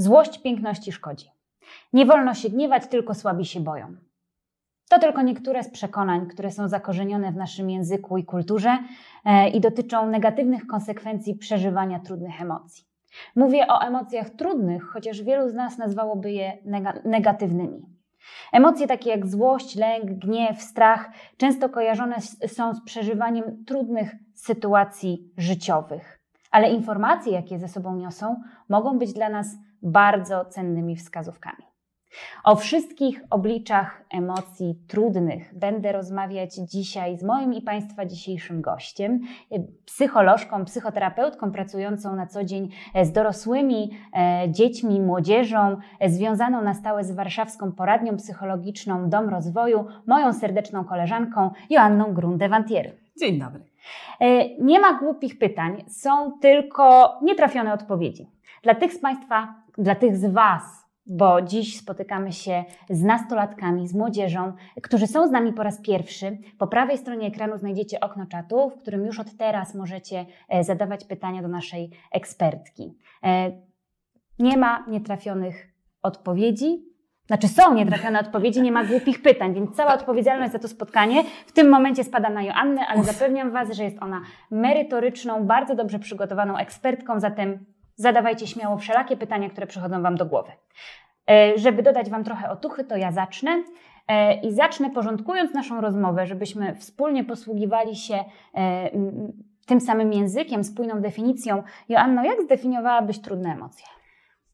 Złość piękności szkodzi. Nie wolno się gniewać, tylko słabi się boją. To tylko niektóre z przekonań, które są zakorzenione w naszym języku i kulturze e, i dotyczą negatywnych konsekwencji przeżywania trudnych emocji. Mówię o emocjach trudnych, chociaż wielu z nas nazwałoby je negatywnymi. Emocje takie jak złość, lęk, gniew, strach często kojarzone są z przeżywaniem trudnych sytuacji życiowych, ale informacje, jakie ze sobą niosą, mogą być dla nas bardzo cennymi wskazówkami. O wszystkich obliczach emocji trudnych będę rozmawiać dzisiaj z moim i Państwa dzisiejszym gościem, psycholożką, psychoterapeutką pracującą na co dzień z dorosłymi e, dziećmi, młodzieżą, związaną na stałe z warszawską poradnią psychologiczną Dom Rozwoju, moją serdeczną koleżanką Joanną Grunde-Wantier. Dzień dobry. E, nie ma głupich pytań, są tylko nietrafione odpowiedzi. Dla tych z Państwa, dla tych z Was, bo dziś spotykamy się z nastolatkami, z młodzieżą, którzy są z nami po raz pierwszy. Po prawej stronie ekranu znajdziecie okno czatu, w którym już od teraz możecie e, zadawać pytania do naszej ekspertki. E, nie ma nietrafionych odpowiedzi. Znaczy są nietrafione odpowiedzi, nie ma głupich pytań, więc cała odpowiedzialność za to spotkanie w tym momencie spada na Joannę, ale zapewniam Was, że jest ona merytoryczną, bardzo dobrze przygotowaną ekspertką, zatem zadawajcie śmiało wszelakie pytania, które przychodzą Wam do głowy. E, żeby dodać Wam trochę otuchy, to ja zacznę. E, I zacznę porządkując naszą rozmowę, żebyśmy wspólnie posługiwali się e, tym samym językiem, spójną definicją. Joanno, jak zdefiniowałabyś trudne emocje?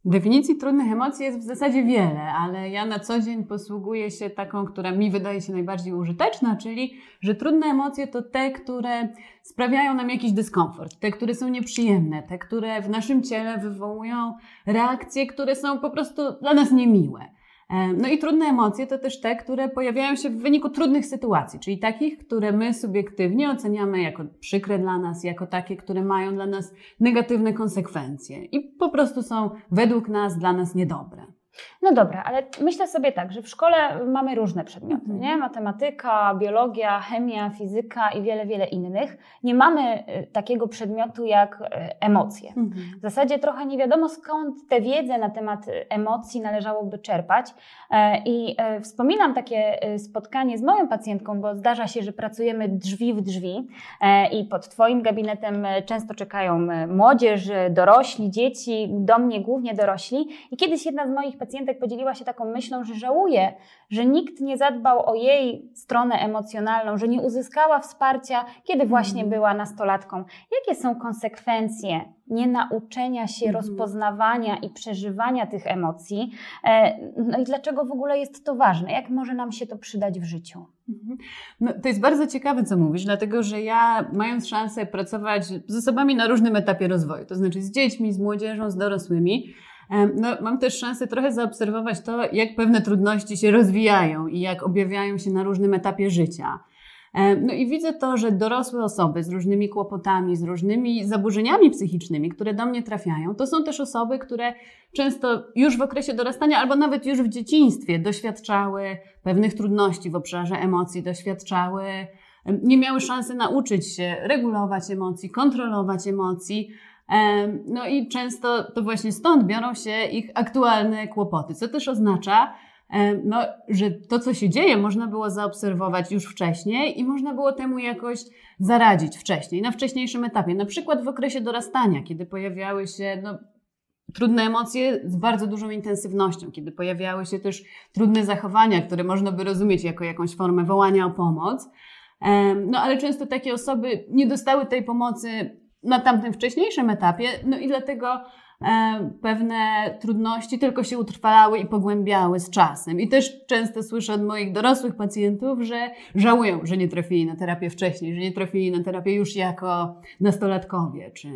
Definicji trudnych emocji jest w zasadzie wiele, ale ja na co dzień posługuję się taką, która mi wydaje się najbardziej użyteczna, czyli że trudne emocje to te, które sprawiają nam jakiś dyskomfort, te, które są nieprzyjemne, te, które w naszym ciele wywołują reakcje, które są po prostu dla nas niemiłe. No i trudne emocje to też te, które pojawiają się w wyniku trudnych sytuacji, czyli takich, które my subiektywnie oceniamy jako przykre dla nas, jako takie, które mają dla nas negatywne konsekwencje i po prostu są według nas dla nas niedobre. No dobra, ale myślę sobie tak, że w szkole mamy różne przedmioty, mhm. nie? Matematyka, biologia, chemia, fizyka i wiele, wiele innych. Nie mamy y, takiego przedmiotu jak y, emocje. Mhm. W zasadzie trochę nie wiadomo skąd tę wiedzę na temat y, emocji należałoby czerpać. E, I e, wspominam takie spotkanie z moją pacjentką, bo zdarza się, że pracujemy drzwi w drzwi e, i pod Twoim gabinetem często czekają młodzież, dorośli, dzieci, do mnie głównie dorośli. I kiedyś jedna z moich pacjentek podzieliła się taką myślą, że żałuje, że nikt nie zadbał o jej stronę emocjonalną, że nie uzyskała wsparcia, kiedy właśnie mhm. była nastolatką. Jakie są konsekwencje nienauczenia się mhm. rozpoznawania i przeżywania tych emocji? E, no i dlaczego w ogóle jest to ważne? Jak może nam się to przydać w życiu? Mhm. No, to jest bardzo ciekawe, co mówisz, dlatego że ja, mając szansę pracować z osobami na różnym etapie rozwoju, to znaczy z dziećmi, z młodzieżą, z dorosłymi, no, mam też szansę trochę zaobserwować to, jak pewne trudności się rozwijają i jak objawiają się na różnym etapie życia. No i widzę to, że dorosłe osoby z różnymi kłopotami, z różnymi zaburzeniami psychicznymi, które do mnie trafiają, to są też osoby, które często już w okresie dorastania albo nawet już w dzieciństwie doświadczały pewnych trudności w obszarze emocji, doświadczały, nie miały szansy nauczyć się regulować emocji, kontrolować emocji, no i często to właśnie stąd biorą się ich aktualne kłopoty, co też oznacza, no, że to, co się dzieje, można było zaobserwować już wcześniej i można było temu jakoś zaradzić wcześniej, na wcześniejszym etapie. Na przykład w okresie dorastania, kiedy pojawiały się no, trudne emocje z bardzo dużą intensywnością, kiedy pojawiały się też trudne zachowania, które można by rozumieć jako jakąś formę wołania o pomoc. No ale często takie osoby nie dostały tej pomocy na tamtym wcześniejszym etapie, no i dlatego e, pewne trudności tylko się utrwalały i pogłębiały z czasem. I też często słyszę od moich dorosłych pacjentów, że żałują, że nie trafili na terapię wcześniej, że nie trafili na terapię już jako nastolatkowie, czy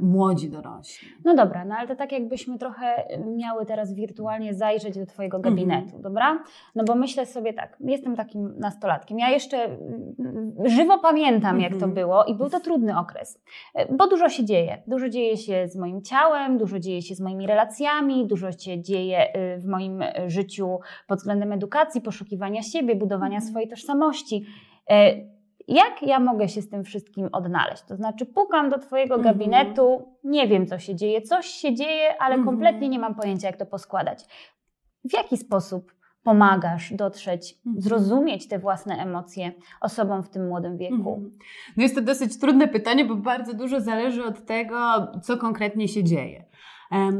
młodzi dorośli. No dobra, no ale to tak jakbyśmy trochę miały teraz wirtualnie zajrzeć do Twojego mhm. gabinetu, -hmm. dobra? No bo myślę sobie tak, jestem takim nastolatkiem. Ja jeszcze żywo pamiętam, -hmm. jak to mhm. było i był to trudny okres, e, bo dużo się dzieje. Dużo dzieje się z moim ciałem, dużo dzieje się z moimi relacjami, dużo się dzieje y, w moim życiu pod względem edukacji, poszukiwania siebie, budowania -hmm. swojej tożsamości. Jak ja mogę się z tym wszystkim odnaleźć? To znaczy, pukam do Twojego mhm. gabinetu, nie wiem, co się dzieje, coś się dzieje, ale mhm. kompletnie nie mam pojęcia, jak to poskładać. W jaki sposób pomagasz dotrzeć, mhm. zrozumieć te własne emocje osobom w tym młodym wieku? No jest to dosyć trudne pytanie, bo bardzo dużo zależy od tego, co konkretnie się dzieje.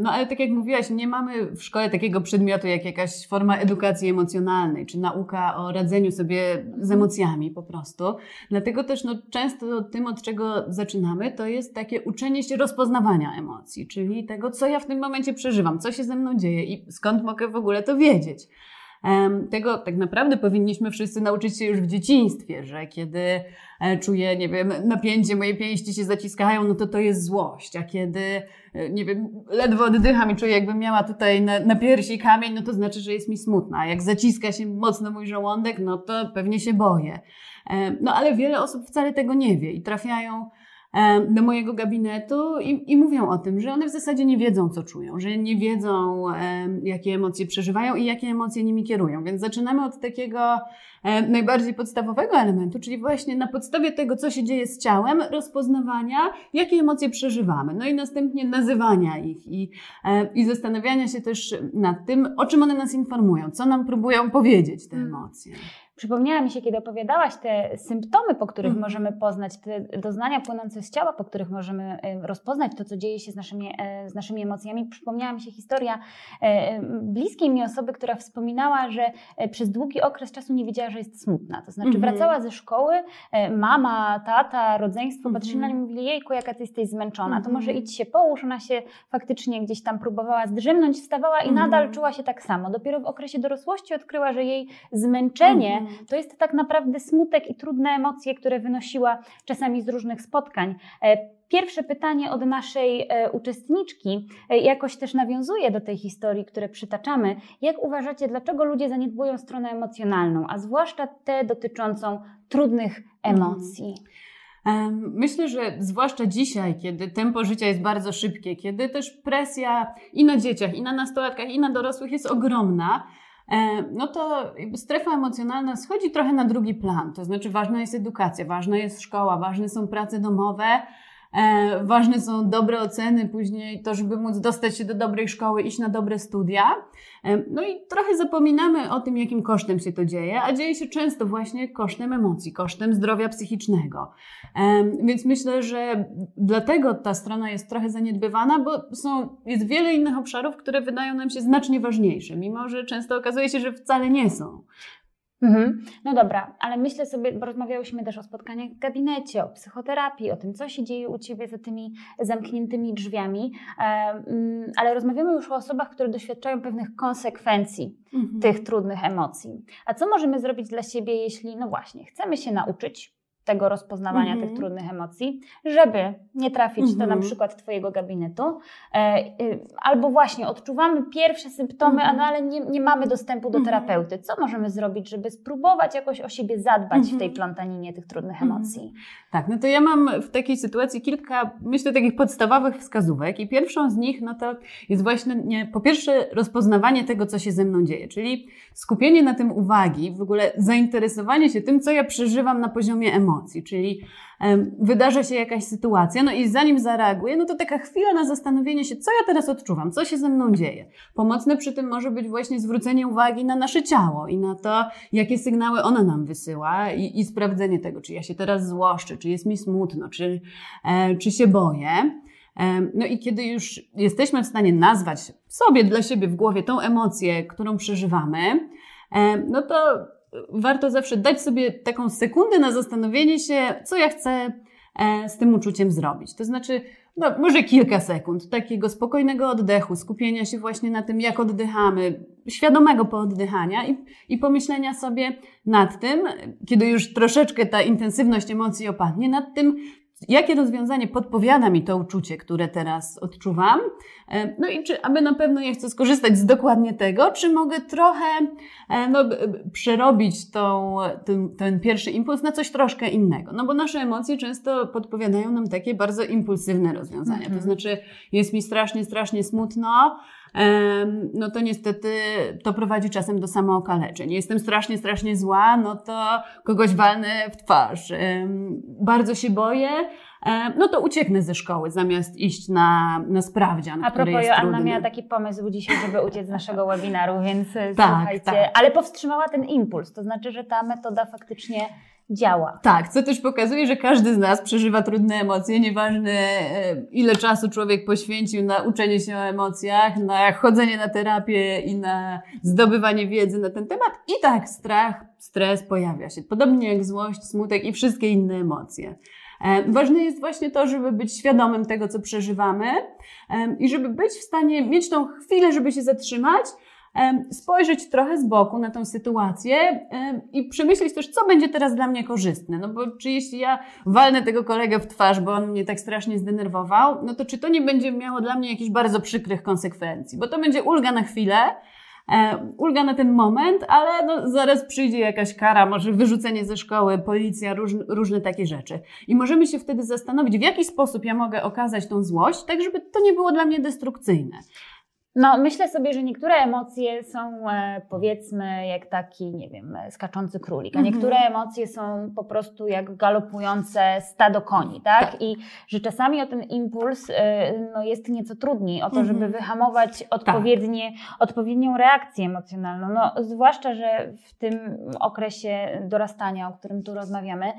No ale tak jak mówiłaś, nie mamy w szkole takiego przedmiotu jak jakaś forma edukacji emocjonalnej, czy nauka o radzeniu sobie z emocjami po prostu. Dlatego też no, często tym, od czego zaczynamy, to jest takie uczenie się rozpoznawania emocji, czyli tego, co ja w tym momencie przeżywam, co się ze mną dzieje i skąd mogę w ogóle to wiedzieć. Tego tak naprawdę powinniśmy wszyscy nauczyć się już w dzieciństwie, że kiedy e, czuję, nie wiem, napięcie, moje pięści się zaciskają, no to to jest złość, a kiedy, e, nie wiem, ledwo oddycham i czuję, jakbym miała tutaj na, na piersi kamień, no to znaczy, że jest mi smutna. A jak zaciska się mocno mój żołądek, no to pewnie się boję. No ale wiele osób wcale tego nie wie i trafiają do mojego gabinetu i, i, mówią o tym, że one w zasadzie nie wiedzą, co czują, że nie wiedzą, jakie emocje przeżywają i jakie emocje nimi kierują. Więc zaczynamy od takiego najbardziej podstawowego elementu, czyli właśnie na podstawie tego, co się dzieje z ciałem, rozpoznawania, jakie emocje przeżywamy. No i następnie nazywania ich i, i zastanawiania się też nad tym, o czym one nas informują, co nam próbują powiedzieć te mm. emocje. Przypomniała mi się, kiedy opowiadałaś te symptomy, po których mm. możemy poznać, te doznania płynące z ciała, po których możemy rozpoznać to, co dzieje się z naszymi, e, z naszymi emocjami. Przypomniała mi się historia e, bliskiej mi osoby, która wspominała, że przez długi okres czasu nie wiedziała, że jest smutna. To znaczy -hmm. wracała ze szkoły, mama, tata, rodzeństwo -hmm. patrzyli na nią i mówili, jejku, jaka ty jesteś zmęczona, to może mhm. idź się połóż. Ona się faktycznie gdzieś tam próbowała zdrzemnąć, wstawała i nadal mhm. czuła się tak samo. Dopiero w okresie dorosłości odkryła, że jej zmęczenie mhm to jest tak naprawdę smutek i trudne emocje, które wynosiła czasami z różnych spotkań. E, pierwsze pytanie od naszej e, uczestniczki e, jakoś też nawiązuje do tej historii, które przytaczamy. Jak uważacie, dlaczego ludzie zaniedbują stronę emocjonalną, a zwłaszcza tę dotyczącą trudnych emocji? Myślę, że zwłaszcza dzisiaj, kiedy tempo życia jest bardzo szybkie, kiedy też presja i na dzieciach, i na nastolatkach, i na dorosłych jest ogromna, no to strefa emocjonalna schodzi trochę na drugi plan. To znaczy, ważna jest edukacja, ważna jest szkoła, ważne są prace domowe, E, ważne są dobre oceny, później to, żeby móc dostać się do dobrej szkoły, iść na dobre studia. E, no i trochę zapominamy o tym, jakim kosztem się to dzieje, a dzieje się często właśnie kosztem emocji, kosztem zdrowia psychicznego. E, więc myślę, że dlatego ta strona jest trochę zaniedbywana, bo są, jest wiele innych obszarów, które wydają nam się znacznie ważniejsze, mimo że często okazuje się, że wcale nie są. Mhm. No dobra, ale myślę sobie, bo rozmawiałyśmy też o spotkaniach w gabinecie, o psychoterapii, o tym, co się dzieje u Ciebie za tymi zamkniętymi drzwiami, ale rozmawiamy już o osobach, które doświadczają pewnych konsekwencji mhm. tych trudnych emocji. A co możemy zrobić dla siebie, jeśli, no właśnie, chcemy się nauczyć tego rozpoznawania tych mhm. trudnych emocji, żeby nie trafić do na mhm. przykład Twojego gabinetu, e, y, albo właśnie odczuwamy pierwsze symptomy, mhm. no ale nie, nie mamy dostępu do terapeuty. Co możemy zrobić, żeby spróbować jakoś o siebie zadbać w tej plątaninie tych trudnych emocji? Tak, no to ja mam w takiej sytuacji kilka, myślę, takich podstawowych wskazówek i pierwszą z nich, no to jest właśnie nie, po pierwsze rozpoznawanie tego, co się ze mną dzieje, czyli skupienie na tym uwagi, w ogóle zainteresowanie się tym, co ja przeżywam na poziomie emocji emocji, czyli wydarza się jakaś sytuacja, no i zanim zareaguję, no to taka chwila na zastanowienie się, co ja teraz odczuwam, co się ze mną dzieje. Pomocne przy tym może być właśnie zwrócenie uwagi na nasze ciało i na to, jakie sygnały ono nam wysyła i, i sprawdzenie tego, czy ja się teraz złoszczę, czy jest mi smutno, czy, e, czy się boję. No i kiedy już jesteśmy w stanie nazwać sobie dla siebie w głowie tą emocję, którą przeżywamy, no to warto zawsze dać sobie taką sekundę na zastanowienie się, co ja chcę e, z tym uczuciem zrobić. To znaczy, no, może kilka sekund takiego spokojnego oddechu, skupienia się właśnie na tym, jak oddychamy, świadomego pooddychania i, i pomyślenia sobie nad tym, kiedy już troszeczkę ta intensywność emocji opadnie, nad tym, jakie rozwiązanie podpowiada mi to uczucie, które teraz odczuwam. E, no i czy, aby na pewno ja chcę skorzystać z dokładnie tego, czy mogę trochę e, no, przerobić tą, ten, ten pierwszy impuls na coś troszkę innego. No bo nasze emocje często podpowiadają nam takie bardzo impulsywne rozwiązania. To mhm. znaczy, jest mi strasznie, strasznie smutno, no to niestety to prowadzi czasem do samookaleczeń. Jestem strasznie, strasznie zła, no to kogoś walnę w twarz. Bardzo się boję, no to ucieknę ze szkoły zamiast iść na, na sprawdzian, A propos, jest Anna trudny. miała taki pomysł dzisiaj, żeby uciec z naszego webinaru, więc e, Tak, słuchajcie. tak. Ale powstrzymała ten impuls, to znaczy, że ta metoda faktycznie działa. Tak, co też pokazuje, że każdy z nas przeżywa trudne emocje, nieważne e, ile czasu człowiek poświęcił na uczenie się o emocjach, na chodzenie na terapię i na zdobywanie wiedzy na ten temat. I tak strach, stres pojawia się. Podobnie jak złość, smutek i wszystkie inne emocje. E, Ważne jest właśnie to, żeby być świadomym tego, co przeżywamy e, i żeby być w stanie mieć tą chwilę, żeby się zatrzymać, spojrzeć trochę z boku na tą sytuację i przemyśleć też, co będzie teraz dla mnie korzystne. No bo czy jeśli ja walnę tego kolegę w twarz, bo on mnie tak strasznie zdenerwował, no to czy to nie będzie miało dla mnie jakichś bardzo przykrych konsekwencji? Bo to będzie ulga na chwilę, ulga na ten moment, ale no, zaraz przyjdzie jakaś kara, może wyrzucenie ze szkoły, policja, róż, różne takie rzeczy. I możemy się wtedy zastanowić, w jaki sposób ja mogę okazać tą złość, tak żeby to nie było dla mnie destrukcyjne. No, myślę sobie, że niektóre emocje są e, powiedzmy jak taki, nie wiem, e, skaczący królik, a Mhm. niektóre emocje są po prostu jak galopujące stado koni, tak? Tak. I że czasami o ten impuls e, no, jest nieco trudniej, o to, Mhm. żeby wyhamować odpowiednie, odpowiednią reakcję emocjonalną. No, zwłaszcza, że w tym okresie dorastania, o którym tu rozmawiamy,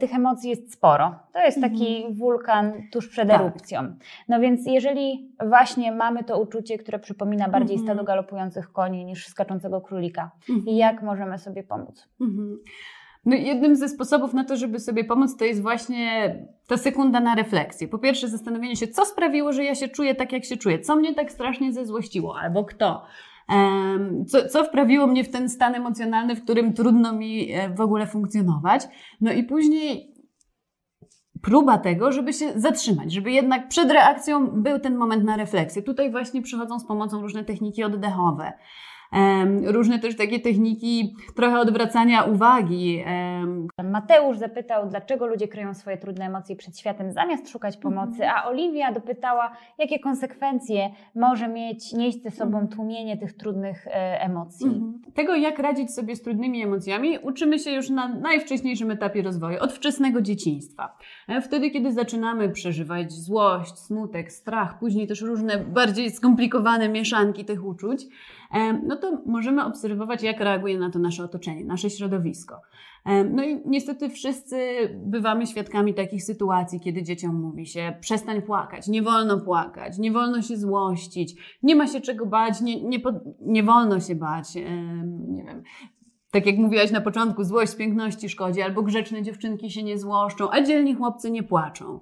tych emocji jest sporo. To jest taki wulkan tuż przed Tak. erupcją. No więc jeżeli właśnie mamy to uczucie, które przypomina bardziej Mhm. stado galopujących koni niż skaczącego królika, Mhm. i jak możemy sobie pomóc? Mhm. No jednym ze sposobów na to, żeby sobie pomóc, to jest właśnie ta sekunda na refleksję. Po pierwsze, zastanowienie się, co sprawiło, że ja się czuję tak, jak się czuję, co mnie tak strasznie zezłościło, albo kto. Co, co wprawiło mnie w ten stan emocjonalny, w którym trudno mi e, w ogóle funkcjonować. No i później próba tego, żeby się zatrzymać, żeby jednak przed reakcją był ten moment na refleksję. Tutaj właśnie przychodzą z pomocą różne techniki oddechowe. Różne też takie techniki trochę odwracania uwagi. Mateusz zapytał, dlaczego ludzie kryją swoje trudne emocje przed światem zamiast szukać pomocy, a Oliwia dopytała, jakie konsekwencje może mieć nieść ze sobą tłumienie tych trudnych e, emocji. Mhm. Tego, jak radzić sobie z trudnymi emocjami, uczymy się już na najwcześniejszym etapie rozwoju, od wczesnego dzieciństwa. E, Wtedy, kiedy zaczynamy przeżywać złość, smutek, strach, później też różne bardziej skomplikowane mieszanki tych uczuć, no to możemy obserwować, jak reaguje na to nasze otoczenie, nasze środowisko. No i niestety wszyscy bywamy świadkami takich sytuacji, kiedy dzieciom mówi się przestań płakać, nie wolno płakać, nie wolno się złościć, nie ma się czego bać, nie, nie, nie wolno się bać, nie wiem. Tak jak mówiłaś na początku, złość z piękności szkodzi, albo grzeczne dziewczynki się nie złoszczą, a dzielni chłopcy nie płaczą.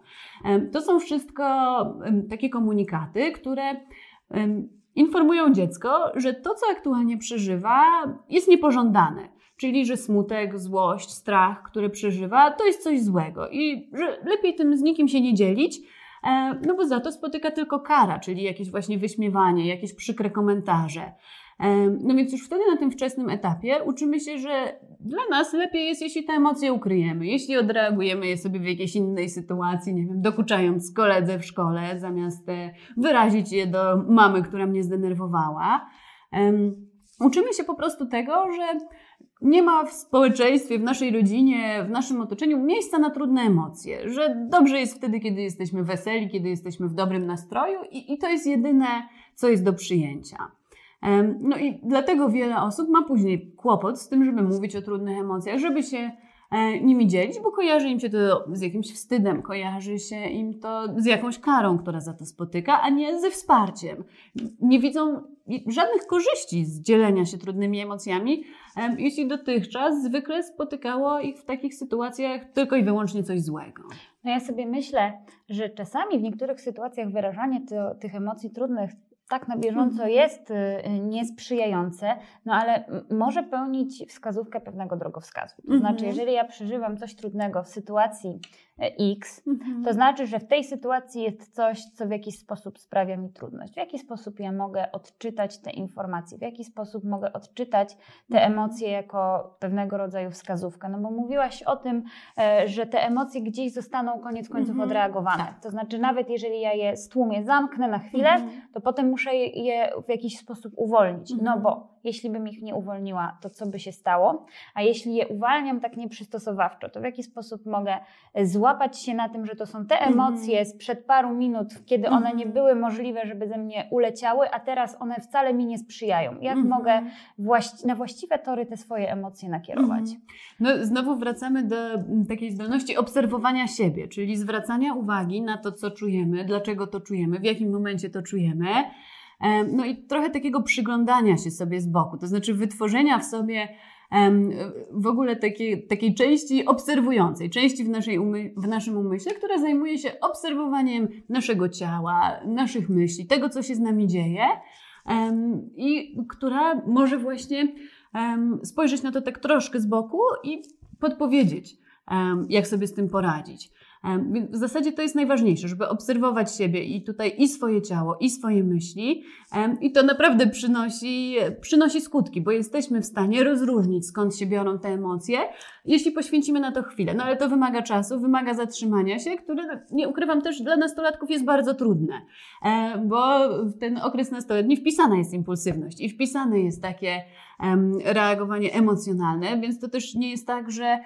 To są wszystko takie komunikaty, które informują dziecko, że to, co aktualnie przeżywa, jest niepożądane. Czyli, że smutek, złość, strach, który przeżywa, to jest coś złego i że lepiej tym z nikim się nie dzielić, e, no bo za to spotyka tylko kara, czyli jakieś właśnie wyśmiewanie, jakieś przykre komentarze. No więc już wtedy na tym wczesnym etapie uczymy się, że dla nas lepiej jest, jeśli te emocje ukryjemy, jeśli odreagujemy je sobie w jakiejś innej sytuacji, nie wiem, dokuczając koledze w szkole, zamiast e, wyrazić je do mamy, która mnie zdenerwowała. Uczymy się po prostu tego, że nie ma w społeczeństwie, w naszej rodzinie, w naszym otoczeniu miejsca na trudne emocje, że dobrze jest wtedy, kiedy jesteśmy weseli, kiedy jesteśmy w dobrym nastroju i, i to jest jedyne, co jest do przyjęcia. No i dlatego wiele osób ma później kłopot z tym, żeby mówić o trudnych emocjach, żeby się e, nimi dzielić, bo kojarzy im się to z jakimś wstydem, kojarzy się im to z jakąś karą, która za to spotyka, a nie ze wsparciem. Nie widzą żadnych korzyści z dzielenia się trudnymi emocjami, em, jeśli dotychczas zwykle spotykało ich w takich sytuacjach tylko i wyłącznie coś złego. No ja sobie myślę, że czasami w niektórych sytuacjach wyrażanie tych emocji trudnych tak na bieżąco Mhm. jest y, niesprzyjające, no ale może pełnić wskazówkę pewnego drogowskazu. To Mhm. znaczy, jeżeli ja przeżywam coś trudnego w sytuacji X, Mhm. to znaczy, że w tej sytuacji jest coś, co w jakiś sposób sprawia mi trudność. W jaki sposób ja mogę odczytać te informacje, w jaki sposób mogę odczytać te Mhm. emocje jako pewnego rodzaju wskazówkę. No bo mówiłaś o tym, e, że te emocje gdzieś zostaną koniec końców Mhm. odreagowane. Tak. To znaczy, nawet jeżeli ja je stłumię, zamknę na chwilę, Mhm. to potem muszę je w jakiś sposób uwolnić. No Mhm. bo jeśli bym ich nie uwolniła, to co by się stało? A jeśli je uwalniam tak nieprzystosowawczo, to w jaki sposób mogę złapać się na tym, że to są te Mhm. emocje sprzed paru minut, kiedy one Mhm. nie były możliwe, żeby ze mnie uleciały, a teraz one wcale mi nie sprzyjają. Jak Mhm. mogę właści- na właściwe tory te swoje emocje nakierować? Mhm. No, znowu wracamy do takiej zdolności obserwowania siebie, czyli zwracania uwagi na to, co czujemy, dlaczego to czujemy, w jakim momencie to czujemy. No i trochę takiego przyglądania się sobie z boku, to znaczy wytworzenia w sobie w ogóle takiej, takiej części obserwującej, części w, naszej umy, w naszym umyśle, która zajmuje się obserwowaniem naszego ciała, naszych myśli, tego, co się z nami dzieje i która może właśnie spojrzeć na to tak troszkę z boku i podpowiedzieć, jak sobie z tym poradzić. W zasadzie to jest najważniejsze, żeby obserwować siebie i tutaj i swoje ciało, i swoje myśli. I to naprawdę przynosi, przynosi skutki, bo jesteśmy w stanie rozróżnić, skąd się biorą te emocje, jeśli poświęcimy na to chwilę. No ale to wymaga czasu, wymaga zatrzymania się, które, nie ukrywam, też dla nastolatków jest bardzo trudne, bo w ten okres nastoletni wpisana jest impulsywność i wpisane jest takie reagowanie emocjonalne, więc to też nie jest tak, że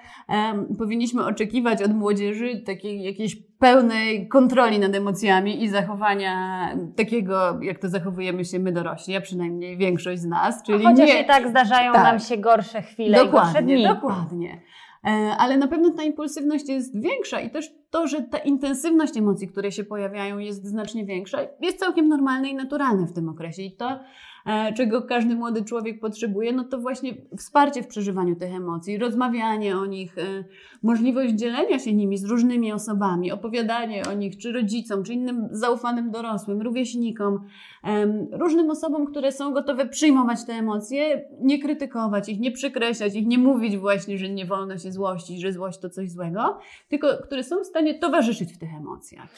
powinniśmy oczekiwać od młodzieży takiej jakiejś pełnej kontroli nad emocjami i zachowania takiego, jak to zachowujemy się my dorośli, a przynajmniej większość z nas, czyli Chociaż nie, i tak zdarzają Tak. nam się gorsze chwile i gorsze Dokładnie, dni. dokładnie. E, Ale na pewno ta impulsywność jest większa i też to, że ta intensywność emocji, które się pojawiają, jest znacznie większa, jest całkiem normalne i naturalne w tym okresie. I to, czego każdy młody człowiek potrzebuje, no to właśnie wsparcie w przeżywaniu tych emocji, rozmawianie o nich, e, możliwość dzielenia się nimi z różnymi osobami, opowiadanie o nich czy rodzicom, czy innym zaufanym dorosłym, rówieśnikom, różnym osobom, które są gotowe przyjmować te emocje, nie krytykować ich, nie przykreślać ich, nie mówić właśnie, że nie wolno się złościć, że złość to coś złego, tylko które są w stanie towarzyszyć w tych emocjach.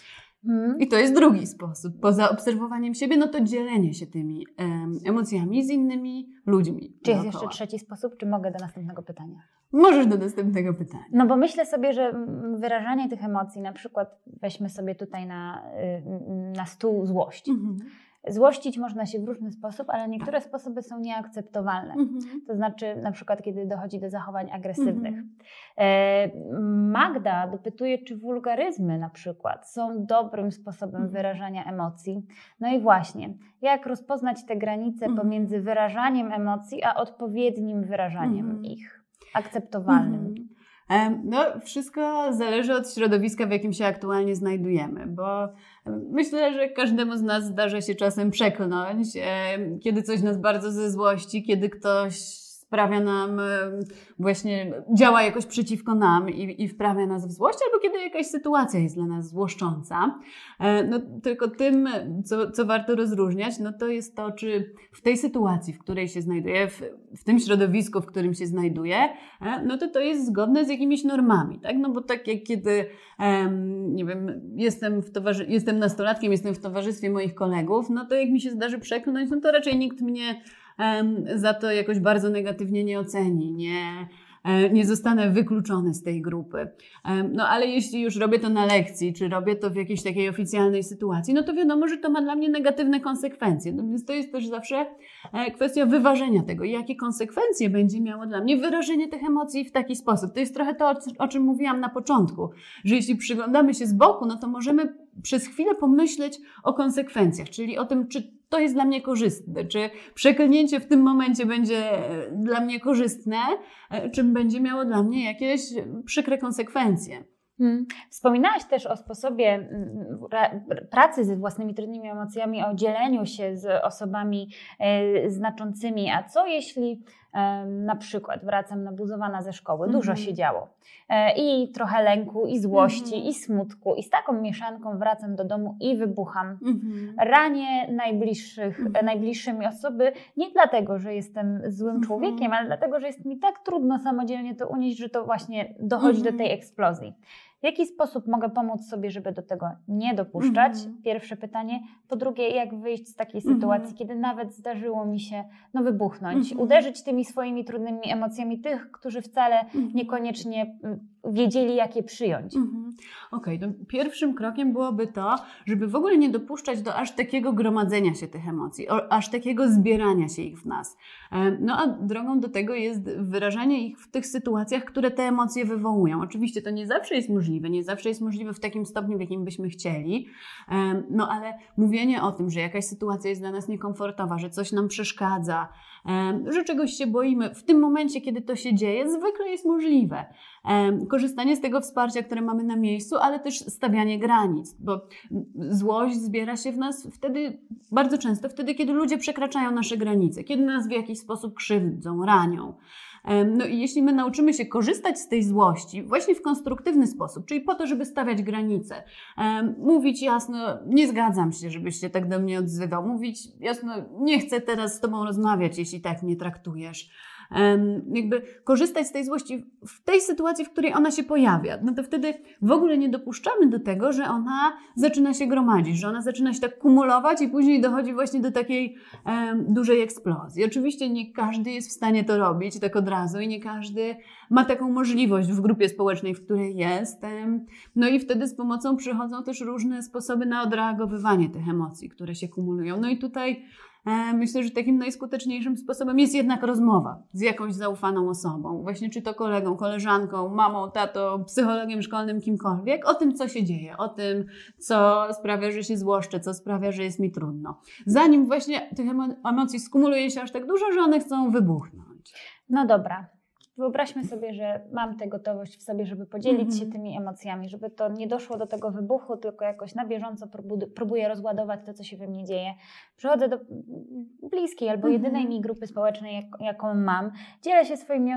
Mhm. I to jest drugi sposób. Poza obserwowaniem siebie, no to dzielenie się tymi em, emocjami z innymi ludźmi. Czy jest dookoła. jeszcze trzeci sposób, czy mogę do następnego pytania? Możesz do następnego pytania. No bo myślę sobie, że mm, wyrażanie tych emocji, na przykład weźmy sobie tutaj na, y, na stół złość. Mhm. Złościć można się w różny sposób, ale niektóre sposoby są nieakceptowalne. Mhm. To znaczy, na przykład, kiedy dochodzi do zachowań agresywnych. Mhm. E, Magda dopytuje, czy wulgaryzmy na przykład są dobrym sposobem Mhm. wyrażania emocji. No i właśnie, jak rozpoznać te granice Mhm. pomiędzy wyrażaniem emocji, a odpowiednim wyrażaniem Mhm. ich, akceptowalnym. No, wszystko zależy od środowiska, w jakim się aktualnie znajdujemy, bo myślę, że każdemu z nas zdarza się czasem przeklnąć, kiedy coś nas bardzo ze złości, kiedy ktoś sprawia nam, em, właśnie działa jakoś przeciwko nam i, i wprawia nas w złość, albo kiedy jakaś sytuacja jest dla nas złoszcząca. E, No, tylko tym, co, co warto rozróżniać, no to jest to, czy w tej sytuacji, w której się znajduje, w, w tym środowisku, w którym się znajduje, e, no to to jest zgodne z jakimiś normami, tak? No bo tak jak kiedy, nie wiem, jestem, w towarzy- jestem nastolatkiem, jestem w towarzystwie moich kolegów, no to jak mi się zdarzy przeklnąć, no to raczej nikt mnie za to jakoś bardzo negatywnie nie oceni, nie, e, nie zostanę wykluczony z tej grupy. No ale jeśli już robię to na lekcji, czy robię to w jakiejś takiej oficjalnej sytuacji, no to wiadomo, że to ma dla mnie negatywne konsekwencje. No więc to jest też zawsze e, kwestia wyważenia tego, jakie konsekwencje będzie miało dla mnie wyrażenie tych emocji w taki sposób. To jest trochę to, o czym mówiłam na początku, że jeśli przyglądamy się z boku, no to możemy przez chwilę pomyśleć o konsekwencjach, czyli o tym, czy to jest dla mnie korzystne, czy przeklnięcie w tym momencie będzie e, dla mnie korzystne, e, czy będzie miało dla mnie jakieś przykre konsekwencje. Hmm. Wspominałaś też o sposobie ra- pracy ze własnymi trudnymi emocjami, o dzieleniu się z osobami e, znaczącymi. A co jeśli e, na przykład wracam nabuzowana ze szkoły, dużo Mhm. się działo e, i trochę lęku, i złości, Mhm. i smutku, i z taką mieszanką wracam do domu i wybucham. Mhm. Ranię najbliższych, Mhm. najbliższe mi osoby nie dlatego, że jestem złym Mhm. człowiekiem, ale dlatego, że jest mi tak trudno samodzielnie to unieść, że to właśnie dochodzi Mhm. do tej eksplozji. W jaki sposób mogę pomóc sobie, żeby do tego nie dopuszczać? Mhm. Pierwsze pytanie. Po drugie, jak wyjść z takiej Mhm. sytuacji, kiedy nawet zdarzyło mi się no, wybuchnąć, Mhm. uderzyć tymi swoimi trudnymi emocjami tych, którzy wcale niekoniecznie mm, wiedzieli, jak je przyjąć. Mhm. Okej, okay, pierwszym krokiem byłoby to, żeby w ogóle nie dopuszczać do aż takiego gromadzenia się tych emocji, aż takiego zbierania się ich w nas. No a drogą do tego jest wyrażanie ich w tych sytuacjach, które te emocje wywołują. Oczywiście to nie zawsze jest możliwe, nie zawsze jest możliwe w takim stopniu, w jakim byśmy chcieli, no ale mówienie o tym, że jakaś sytuacja jest dla nas niekomfortowa, że coś nam przeszkadza, że czegoś się boimy, w tym momencie, kiedy to się dzieje, zwykle jest możliwe. Korzystanie z tego wsparcia, które mamy na miejscu, ale też stawianie granic, bo złość zbiera się w nas wtedy, bardzo często wtedy, kiedy ludzie przekraczają nasze granice, kiedy nas w jakiś sposób krzywdzą, ranią. No i jeśli my nauczymy się korzystać z tej złości właśnie w konstruktywny sposób, czyli po to, żeby stawiać granice, mówić jasno, nie zgadzam się, żebyś się tak do mnie odzywał, mówić jasno, nie chcę teraz z tobą rozmawiać, jeśli tak mnie traktujesz jakby korzystać z tej złości w tej sytuacji, w której ona się pojawia, no to wtedy w ogóle nie dopuszczamy do tego, że ona zaczyna się gromadzić, że ona zaczyna się tak kumulować i później dochodzi właśnie do takiej dużej eksplozji. Oczywiście nie każdy jest w stanie to robić tak od razu i nie każdy ma taką możliwość w grupie społecznej, w której jest. No i wtedy z pomocą przychodzą też różne sposoby na odreagowywanie tych emocji, które się kumulują. No i tutaj myślę, że takim najskuteczniejszym sposobem jest jednak rozmowa z jakąś zaufaną osobą, właśnie czy to kolegą, koleżanką, mamą, tatą, psychologiem szkolnym, kimkolwiek, o tym, co się dzieje, o tym, co sprawia, że się złoszczę, co sprawia, że jest mi trudno. Zanim właśnie tych emocji skumuluje się aż tak dużo, że one chcą wybuchnąć. No dobra, Wyobraźmy sobie, że mam tę gotowość w sobie, żeby podzielić się mhm. tymi emocjami, żeby to nie doszło do tego wybuchu, tylko jakoś na bieżąco próbuję rozładować to, co się we mnie dzieje. Przychodzę do bliskiej albo -hmm. jedynej mi grupy społecznej, jak, jaką mam, dzielę się swoimi,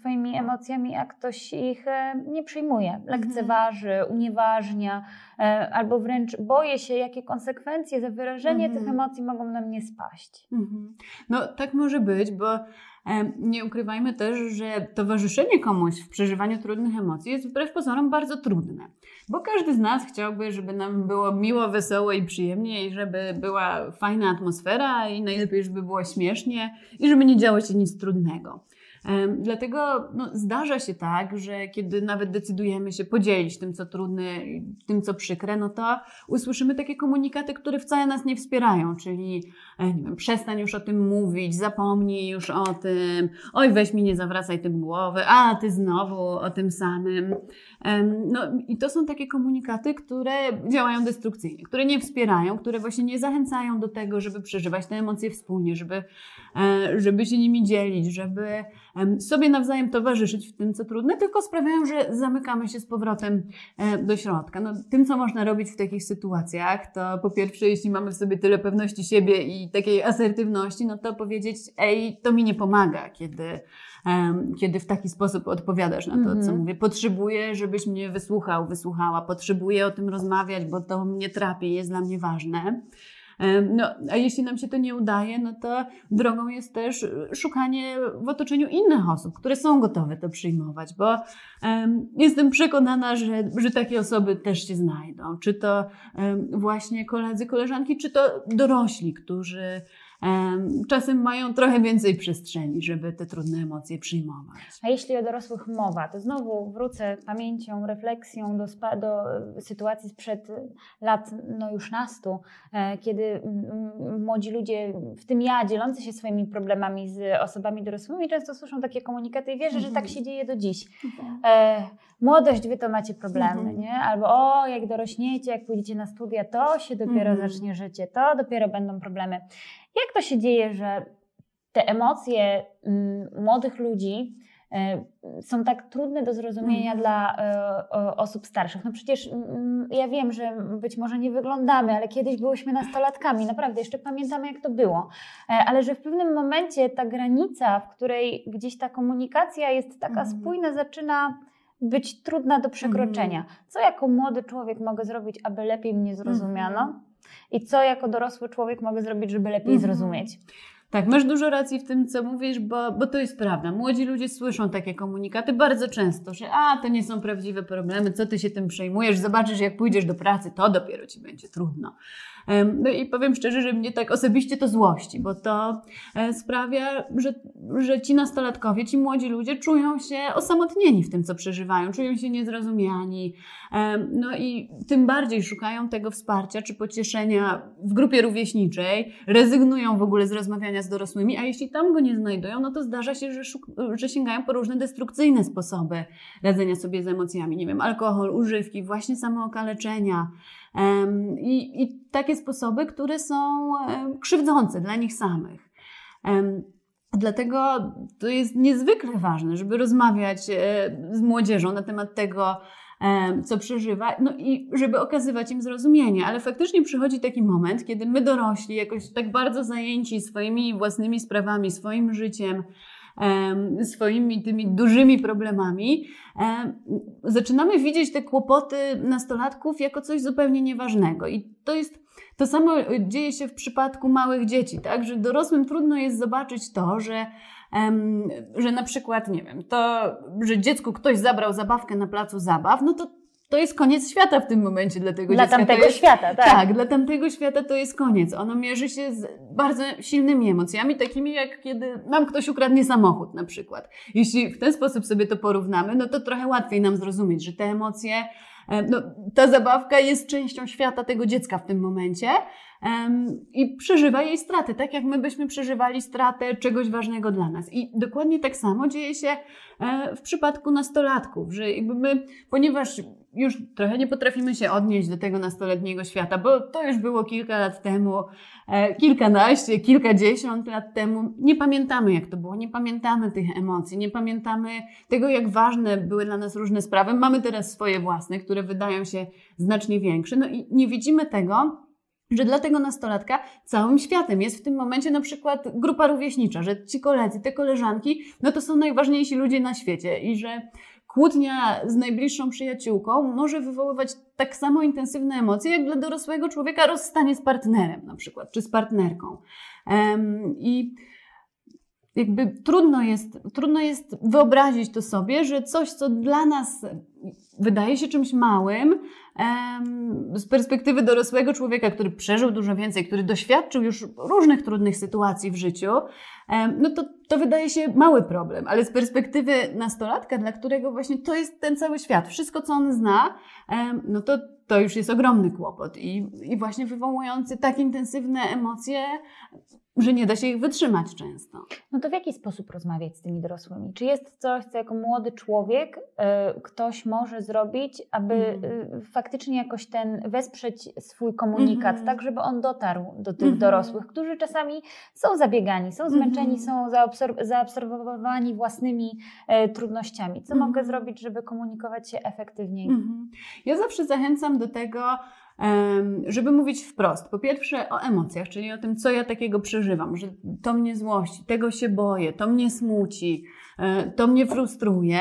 swoimi emocjami, a ktoś ich e, nie przyjmuje, mhm. lekceważy, unieważnia, e, albo wręcz boję się, jakie konsekwencje za wyrażenie tych mhm. emocji mogą na mnie spaść. Mhm. No tak może być, bo nie ukrywajmy też, że towarzyszenie komuś w przeżywaniu trudnych emocji jest wbrew pozorom bardzo trudne. Bo każdy z nas chciałby, żeby nam było miło, wesoło i przyjemnie, i żeby była fajna atmosfera, i najlepiej, żeby było śmiesznie, i żeby nie działo się nic trudnego. Dlatego no, zdarza się tak, że kiedy nawet decydujemy się podzielić tym, co trudne, tym, co przykre, no to usłyszymy takie komunikaty, które wcale nas nie wspierają, czyli e, nie wiem, przestań już o tym mówić, zapomnij już o tym, oj weź mi nie zawracaj tym głowy, a ty znowu o tym samym. No i to są takie komunikaty, które działają destrukcyjnie, które nie wspierają, które właśnie nie zachęcają do tego, żeby przeżywać te emocje wspólnie, żeby, e, żeby się nimi dzielić, żeby sobie nawzajem towarzyszyć w tym, co trudne, tylko sprawiają, że zamykamy się z powrotem e, do środka. No, tym, co można robić w takich sytuacjach, to po pierwsze, jeśli mamy w sobie tyle pewności siebie i takiej asertywności, no to powiedzieć, ej, to mi nie pomaga, kiedy, kiedy w taki sposób odpowiadasz na to, mm -hmm. co mhm. mówię. Potrzebuję, żebyś mnie wysłuchał, wysłuchała, potrzebuję o tym rozmawiać, bo to mnie trapi, jest dla mnie ważne. No, a jeśli nam się to nie udaje, no to drogą jest też szukanie w otoczeniu innych osób, które są gotowe to przyjmować, bo um, jestem przekonana, że, że takie osoby też się znajdą. Czy to um, właśnie koledzy, koleżanki, czy to dorośli, którzy czasem mają trochę więcej przestrzeni, żeby te trudne emocje przyjmować. A jeśli o dorosłych mowa, to znowu wrócę pamięcią, refleksją do, do sytuacji sprzed lat no już nastu, e, kiedy młodzi ludzie, w tym ja, dzielący się swoimi problemami z osobami dorosłymi, często słyszą takie komunikaty i wierzę, że tak mhm. się dzieje do dziś. Mhm. E, młodość, wy to macie problemy, mhm. nie? Albo o, jak dorośniecie, jak pójdziecie na studia, to się dopiero zacznie życie, to dopiero będą problemy. Jak to się dzieje, że te emocje mm, młodych ludzi y, są tak trudne do zrozumienia mm. dla y, osób starszych. No przecież mm, ja wiem, że być może nie wyglądamy, ale kiedyś byłyśmy nastolatkami, naprawdę jeszcze pamiętamy, jak to było. E, ale że w pewnym momencie ta granica, w której gdzieś ta komunikacja jest taka mm. spójna, zaczyna być trudna do przekroczenia. Mm. Co jako młody człowiek mogę zrobić, aby lepiej mnie zrozumiano? I co jako dorosły człowiek mogę zrobić, żeby lepiej mhm. zrozumieć? Tak, masz dużo racji w tym, co mówisz, bo, bo to jest prawda. Młodzi ludzie słyszą takie komunikaty bardzo często, że a, to nie są prawdziwe problemy, co ty się tym przejmujesz, zobaczysz, jak pójdziesz do pracy, to dopiero ci będzie trudno. No i powiem szczerze, że mnie tak osobiście to złości, bo to e, sprawia, że, że ci nastolatkowie, ci młodzi ludzie czują się osamotnieni w tym, co przeżywają, czują się niezrozumiani. No i tym bardziej szukają tego wsparcia czy pocieszenia w grupie rówieśniczej, rezygnują w ogóle z rozmawiania z dorosłymi, a jeśli tam go nie znajdują, no to zdarza się, że, że sięgają po różne destrukcyjne sposoby radzenia sobie z emocjami. Nie wiem, alkohol, używki, właśnie samookaleczenia. I, I takie sposoby, które są krzywdzące dla nich samych. Dlatego to jest niezwykle ważne, żeby rozmawiać e, z młodzieżą na temat tego, co przeżywa, no i żeby okazywać im zrozumienie. Ale faktycznie przychodzi taki moment, kiedy my dorośli, jakoś tak bardzo zajęci swoimi własnymi sprawami, swoim życiem, swoimi tymi dużymi problemami, zaczynamy widzieć te kłopoty nastolatków jako coś zupełnie nieważnego. I to jest to samo dzieje się w przypadku małych dzieci, tak? Że dorosłym trudno jest zobaczyć to, że że na przykład, nie wiem, to, że dziecku ktoś zabrał zabawkę na placu zabaw, no to to jest koniec świata w tym momencie dla tego dla dziecka. Dla tamtego jest, świata, tak. Tak, dla tamtego świata to jest koniec. Ono mierzy się z bardzo silnymi emocjami, takimi jak kiedy nam ktoś ukradnie samochód na przykład. Jeśli w ten sposób sobie to porównamy, no to trochę łatwiej nam zrozumieć, że te emocje, no, ta zabawka jest częścią świata tego dziecka w tym momencie i przeżywa jej straty, tak jak my byśmy przeżywali stratę czegoś ważnego dla nas. I dokładnie tak samo dzieje się e, w przypadku nastolatków, że jakby my, ponieważ już trochę nie potrafimy się odnieść do tego nastoletniego świata, bo to już było kilka lat temu, e, kilkanaście, kilkadziesiąt lat temu. Nie pamiętamy, jak to było, nie pamiętamy tych emocji, nie pamiętamy tego, jak ważne były dla nas różne sprawy. Mamy teraz swoje własne, które wydają się znacznie większe, no i nie widzimy tego, że dla tego nastolatka całym światem jest w tym momencie na przykład grupa rówieśnicza, że ci koledzy, te koleżanki, no to są najważniejsi ludzie na świecie i że kłótnia z najbliższą przyjaciółką może wywoływać tak samo intensywne emocje, jak dla dorosłego człowieka rozstanie z partnerem na przykład, czy z partnerką. Um, I jakby trudno jest, trudno jest wyobrazić to sobie, że coś, co dla nas wydaje się czymś małym, z perspektywy dorosłego człowieka, który przeżył dużo więcej, który doświadczył już różnych trudnych sytuacji w życiu, no to, to wydaje się mały problem, ale z perspektywy nastolatka, dla którego właśnie to jest ten cały świat, wszystko co on zna, no to to już jest ogromny kłopot i, i właśnie wywołujący tak intensywne emocje, że nie da się ich wytrzymać często. No to w jaki sposób rozmawiać z tymi dorosłymi? Czy jest coś, co jako młody człowiek y, ktoś może zrobić, aby y, faktycznie jakoś ten wesprzeć swój komunikat, mm -hmm. tak żeby on dotarł do tych mm -hmm. dorosłych, którzy czasami są zabiegani, są zmęczeni, mm -hmm. są zaobserw zaobserwowani własnymi y, trudnościami. Co mogę zrobić, żeby komunikować się efektywniej? Ja zawsze zachęcam do tego, żeby mówić wprost. Po pierwsze o emocjach, czyli o tym, co ja takiego przeżywam, że to mnie złości, tego się boję, to mnie smuci, e, to mnie frustruje.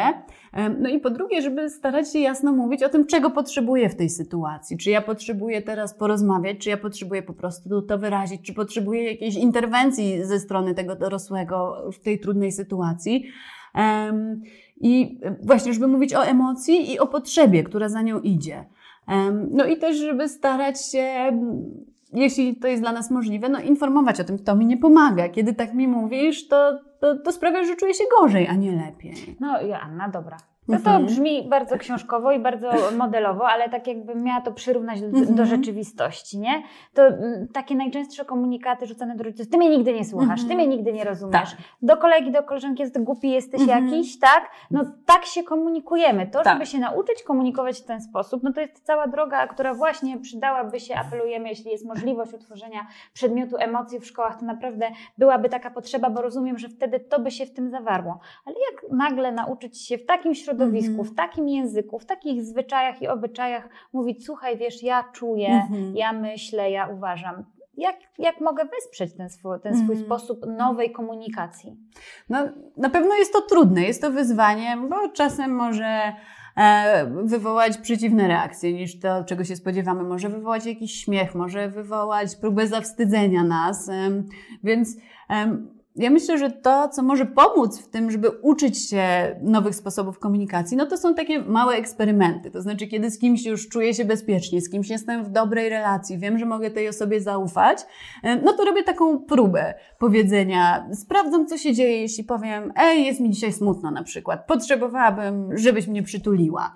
No i po drugie, żeby starać się jasno mówić o tym, czego potrzebuję w tej sytuacji. Czy ja potrzebuję teraz porozmawiać, czy ja potrzebuję po prostu to wyrazić, czy potrzebuję jakiejś interwencji ze strony tego dorosłego w tej trudnej sytuacji. I właśnie, żeby mówić o emocji i o potrzebie, która za nią idzie. No i też, żeby starać się, jeśli to jest dla nas możliwe, no informować o tym, to mi nie pomaga. Kiedy tak mi mówisz, to, to, to sprawia, że czuję się gorzej, a nie lepiej. No, Joanna, dobra. No to mhm. brzmi bardzo książkowo i bardzo modelowo, ale tak jakbym miała to przyrównać do, mhm. do rzeczywistości, nie? To mm, takie najczęstsze komunikaty rzucane do rodziców, ty mnie nigdy nie słuchasz, ty mhm. mnie nigdy nie rozumiesz. Tak. Do kolegi, do koleżanki jest głupi jesteś jakiś, tak? No tak się komunikujemy. To, tak. żeby się nauczyć komunikować w ten sposób, no to jest cała droga, która właśnie przydałaby się, apelujemy, jeśli jest możliwość utworzenia przedmiotu emocji w szkołach, to naprawdę byłaby taka potrzeba, bo rozumiem, że wtedy to by się w tym zawarło. Ale jak nagle nauczyć się w takim środowisku, środowisku, w mhm. takim języku, w takich zwyczajach i obyczajach mówić, słuchaj, wiesz, ja czuję, mhm. ja myślę, ja uważam. Jak, jak mogę wesprzeć ten swój, ten swój mm. sposób nowej komunikacji? No, na pewno jest to trudne, jest to wyzwanie, bo czasem może e, wywołać przeciwne reakcje niż to, czego się spodziewamy. Może wywołać jakiś śmiech, może wywołać próbę zawstydzenia nas. Więc ja myślę, że to, co może pomóc w tym, żeby uczyć się nowych sposobów komunikacji, no to są takie małe eksperymenty. To znaczy, kiedy z kimś już czuję się bezpiecznie, z kimś jestem w dobrej relacji, wiem, że mogę tej osobie zaufać, no to robię taką próbę powiedzenia, sprawdzam, co się dzieje, jeśli powiem, ej, jest mi dzisiaj smutno na przykład, potrzebowałabym, żebyś mnie przytuliła.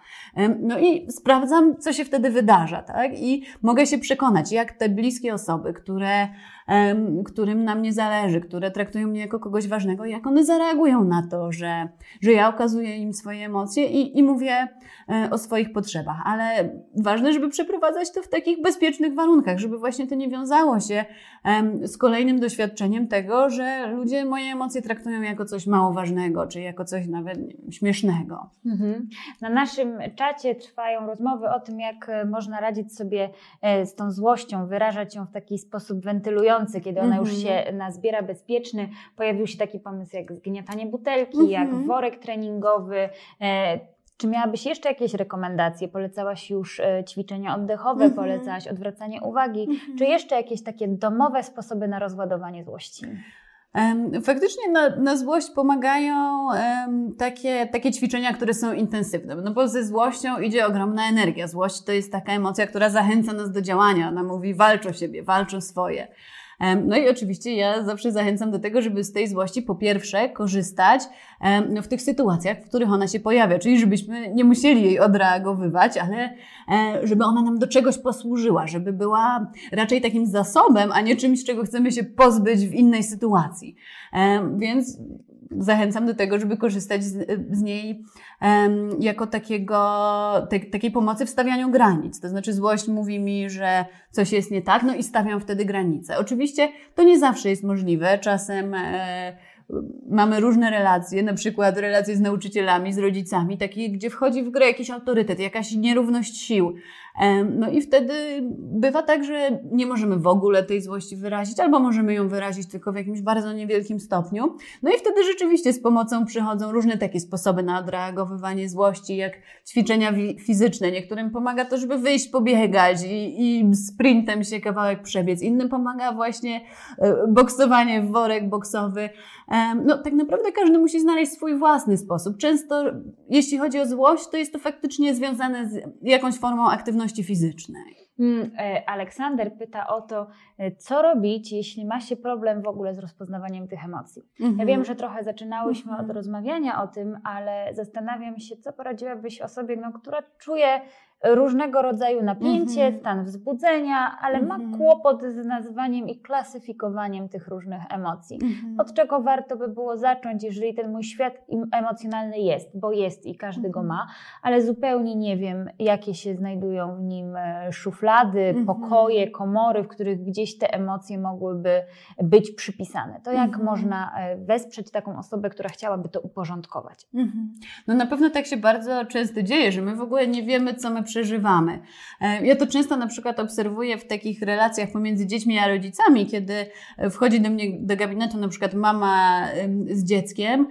No i sprawdzam, co się wtedy wydarza, tak? I mogę się przekonać, jak te bliskie osoby, które którym nam nie zależy, które traktują mnie jako kogoś ważnego, jak one zareagują na to, że, że ja okazuję im swoje emocje i, i mówię e, o swoich potrzebach. Ale ważne, żeby przeprowadzać to w takich bezpiecznych warunkach, żeby właśnie to nie wiązało się z kolejnym doświadczeniem tego, że ludzie moje emocje traktują jako coś mało ważnego, czy jako coś nawet śmiesznego. Mhm. Na naszym czacie trwają rozmowy o tym, jak e, można radzić sobie e, z tą złością, wyrażać ją w taki sposób wentylujący, kiedy ona już się mhm. nazbiera bezpieczny, pojawił się taki pomysł jak zgniatanie butelki, jak mhm. worek treningowy. E, czy miałabyś jeszcze jakieś rekomendacje? Polecałaś już e, ćwiczenia oddechowe, mhm. polecałaś odwracanie uwagi, czy jeszcze jakieś takie domowe sposoby na rozładowanie złości? Faktycznie na, na złość pomagają um, takie, takie ćwiczenia, które są intensywne. No bo ze złością idzie ogromna energia. Złość to jest taka emocja, która zachęca nas do działania. Ona mówi walcz o siebie, walcz o swoje. No i oczywiście ja zawsze zachęcam do tego, żeby z tej złości po pierwsze korzystać w tych sytuacjach, w których ona się pojawia, czyli żebyśmy nie musieli jej odreagowywać, ale e, żeby ona nam do czegoś posłużyła, żeby była raczej takim zasobem, a nie czymś, czego chcemy się pozbyć w innej sytuacji. Więc zachęcam do tego, żeby korzystać z, z niej um, jako takiego, te, takiej pomocy w stawianiu granic. To znaczy złość mówi mi, że coś jest nie tak, no i stawiam wtedy granice. Oczywiście to nie zawsze jest możliwe. Czasem e, mamy różne relacje, na przykład relacje z nauczycielami, z rodzicami, takie, gdzie wchodzi w grę jakiś autorytet, jakaś nierówność sił. No i wtedy bywa tak, że nie możemy w ogóle tej złości wyrazić, albo możemy ją wyrazić tylko w jakimś bardzo niewielkim stopniu. No i wtedy rzeczywiście z pomocą przychodzą różne takie sposoby na odreagowywanie złości, jak ćwiczenia fizyczne. Niektórym pomaga to, żeby wyjść, pobiegać i, i sprintem się kawałek przebiec. Innym pomaga właśnie e, boksowanie w worek boksowy. No tak naprawdę każdy musi znaleźć swój własny sposób. Często, jeśli chodzi o złość, to jest to faktycznie związane z jakąś formą aktywności aktywności fizycznej. Mm, e, Aleksander pyta o to, e, co robić, jeśli ma się problem w ogóle z rozpoznawaniem tych emocji. Ja mhm. wiem, że trochę zaczynałyśmy od mhm. rozmawiania o tym, ale zastanawiam się, co poradziłabyś osobie, no, która czuje różnego rodzaju napięcie, mm -hmm. stan wzbudzenia, ale mm -hmm. ma mhm. kłopot z nazwaniem i klasyfikowaniem tych różnych emocji. Mm -hmm. Od czego warto by było zacząć, jeżeli ten mój świat emocjonalny jest, bo jest i każdy go ma, ale zupełnie nie wiem, jakie się znajdują w nim e, szuflady, pokoje, komory, w których gdzieś te emocje mogłyby być przypisane. To jak można e, wesprzeć taką osobę, która chciałaby to uporządkować? No na pewno tak się bardzo często dzieje, że my w ogóle nie wiemy, co my przeżywamy. E, ja to często na przykład obserwuję w takich relacjach pomiędzy dziećmi a rodzicami, kiedy wchodzi do mnie do gabinetu na przykład mama z dzieckiem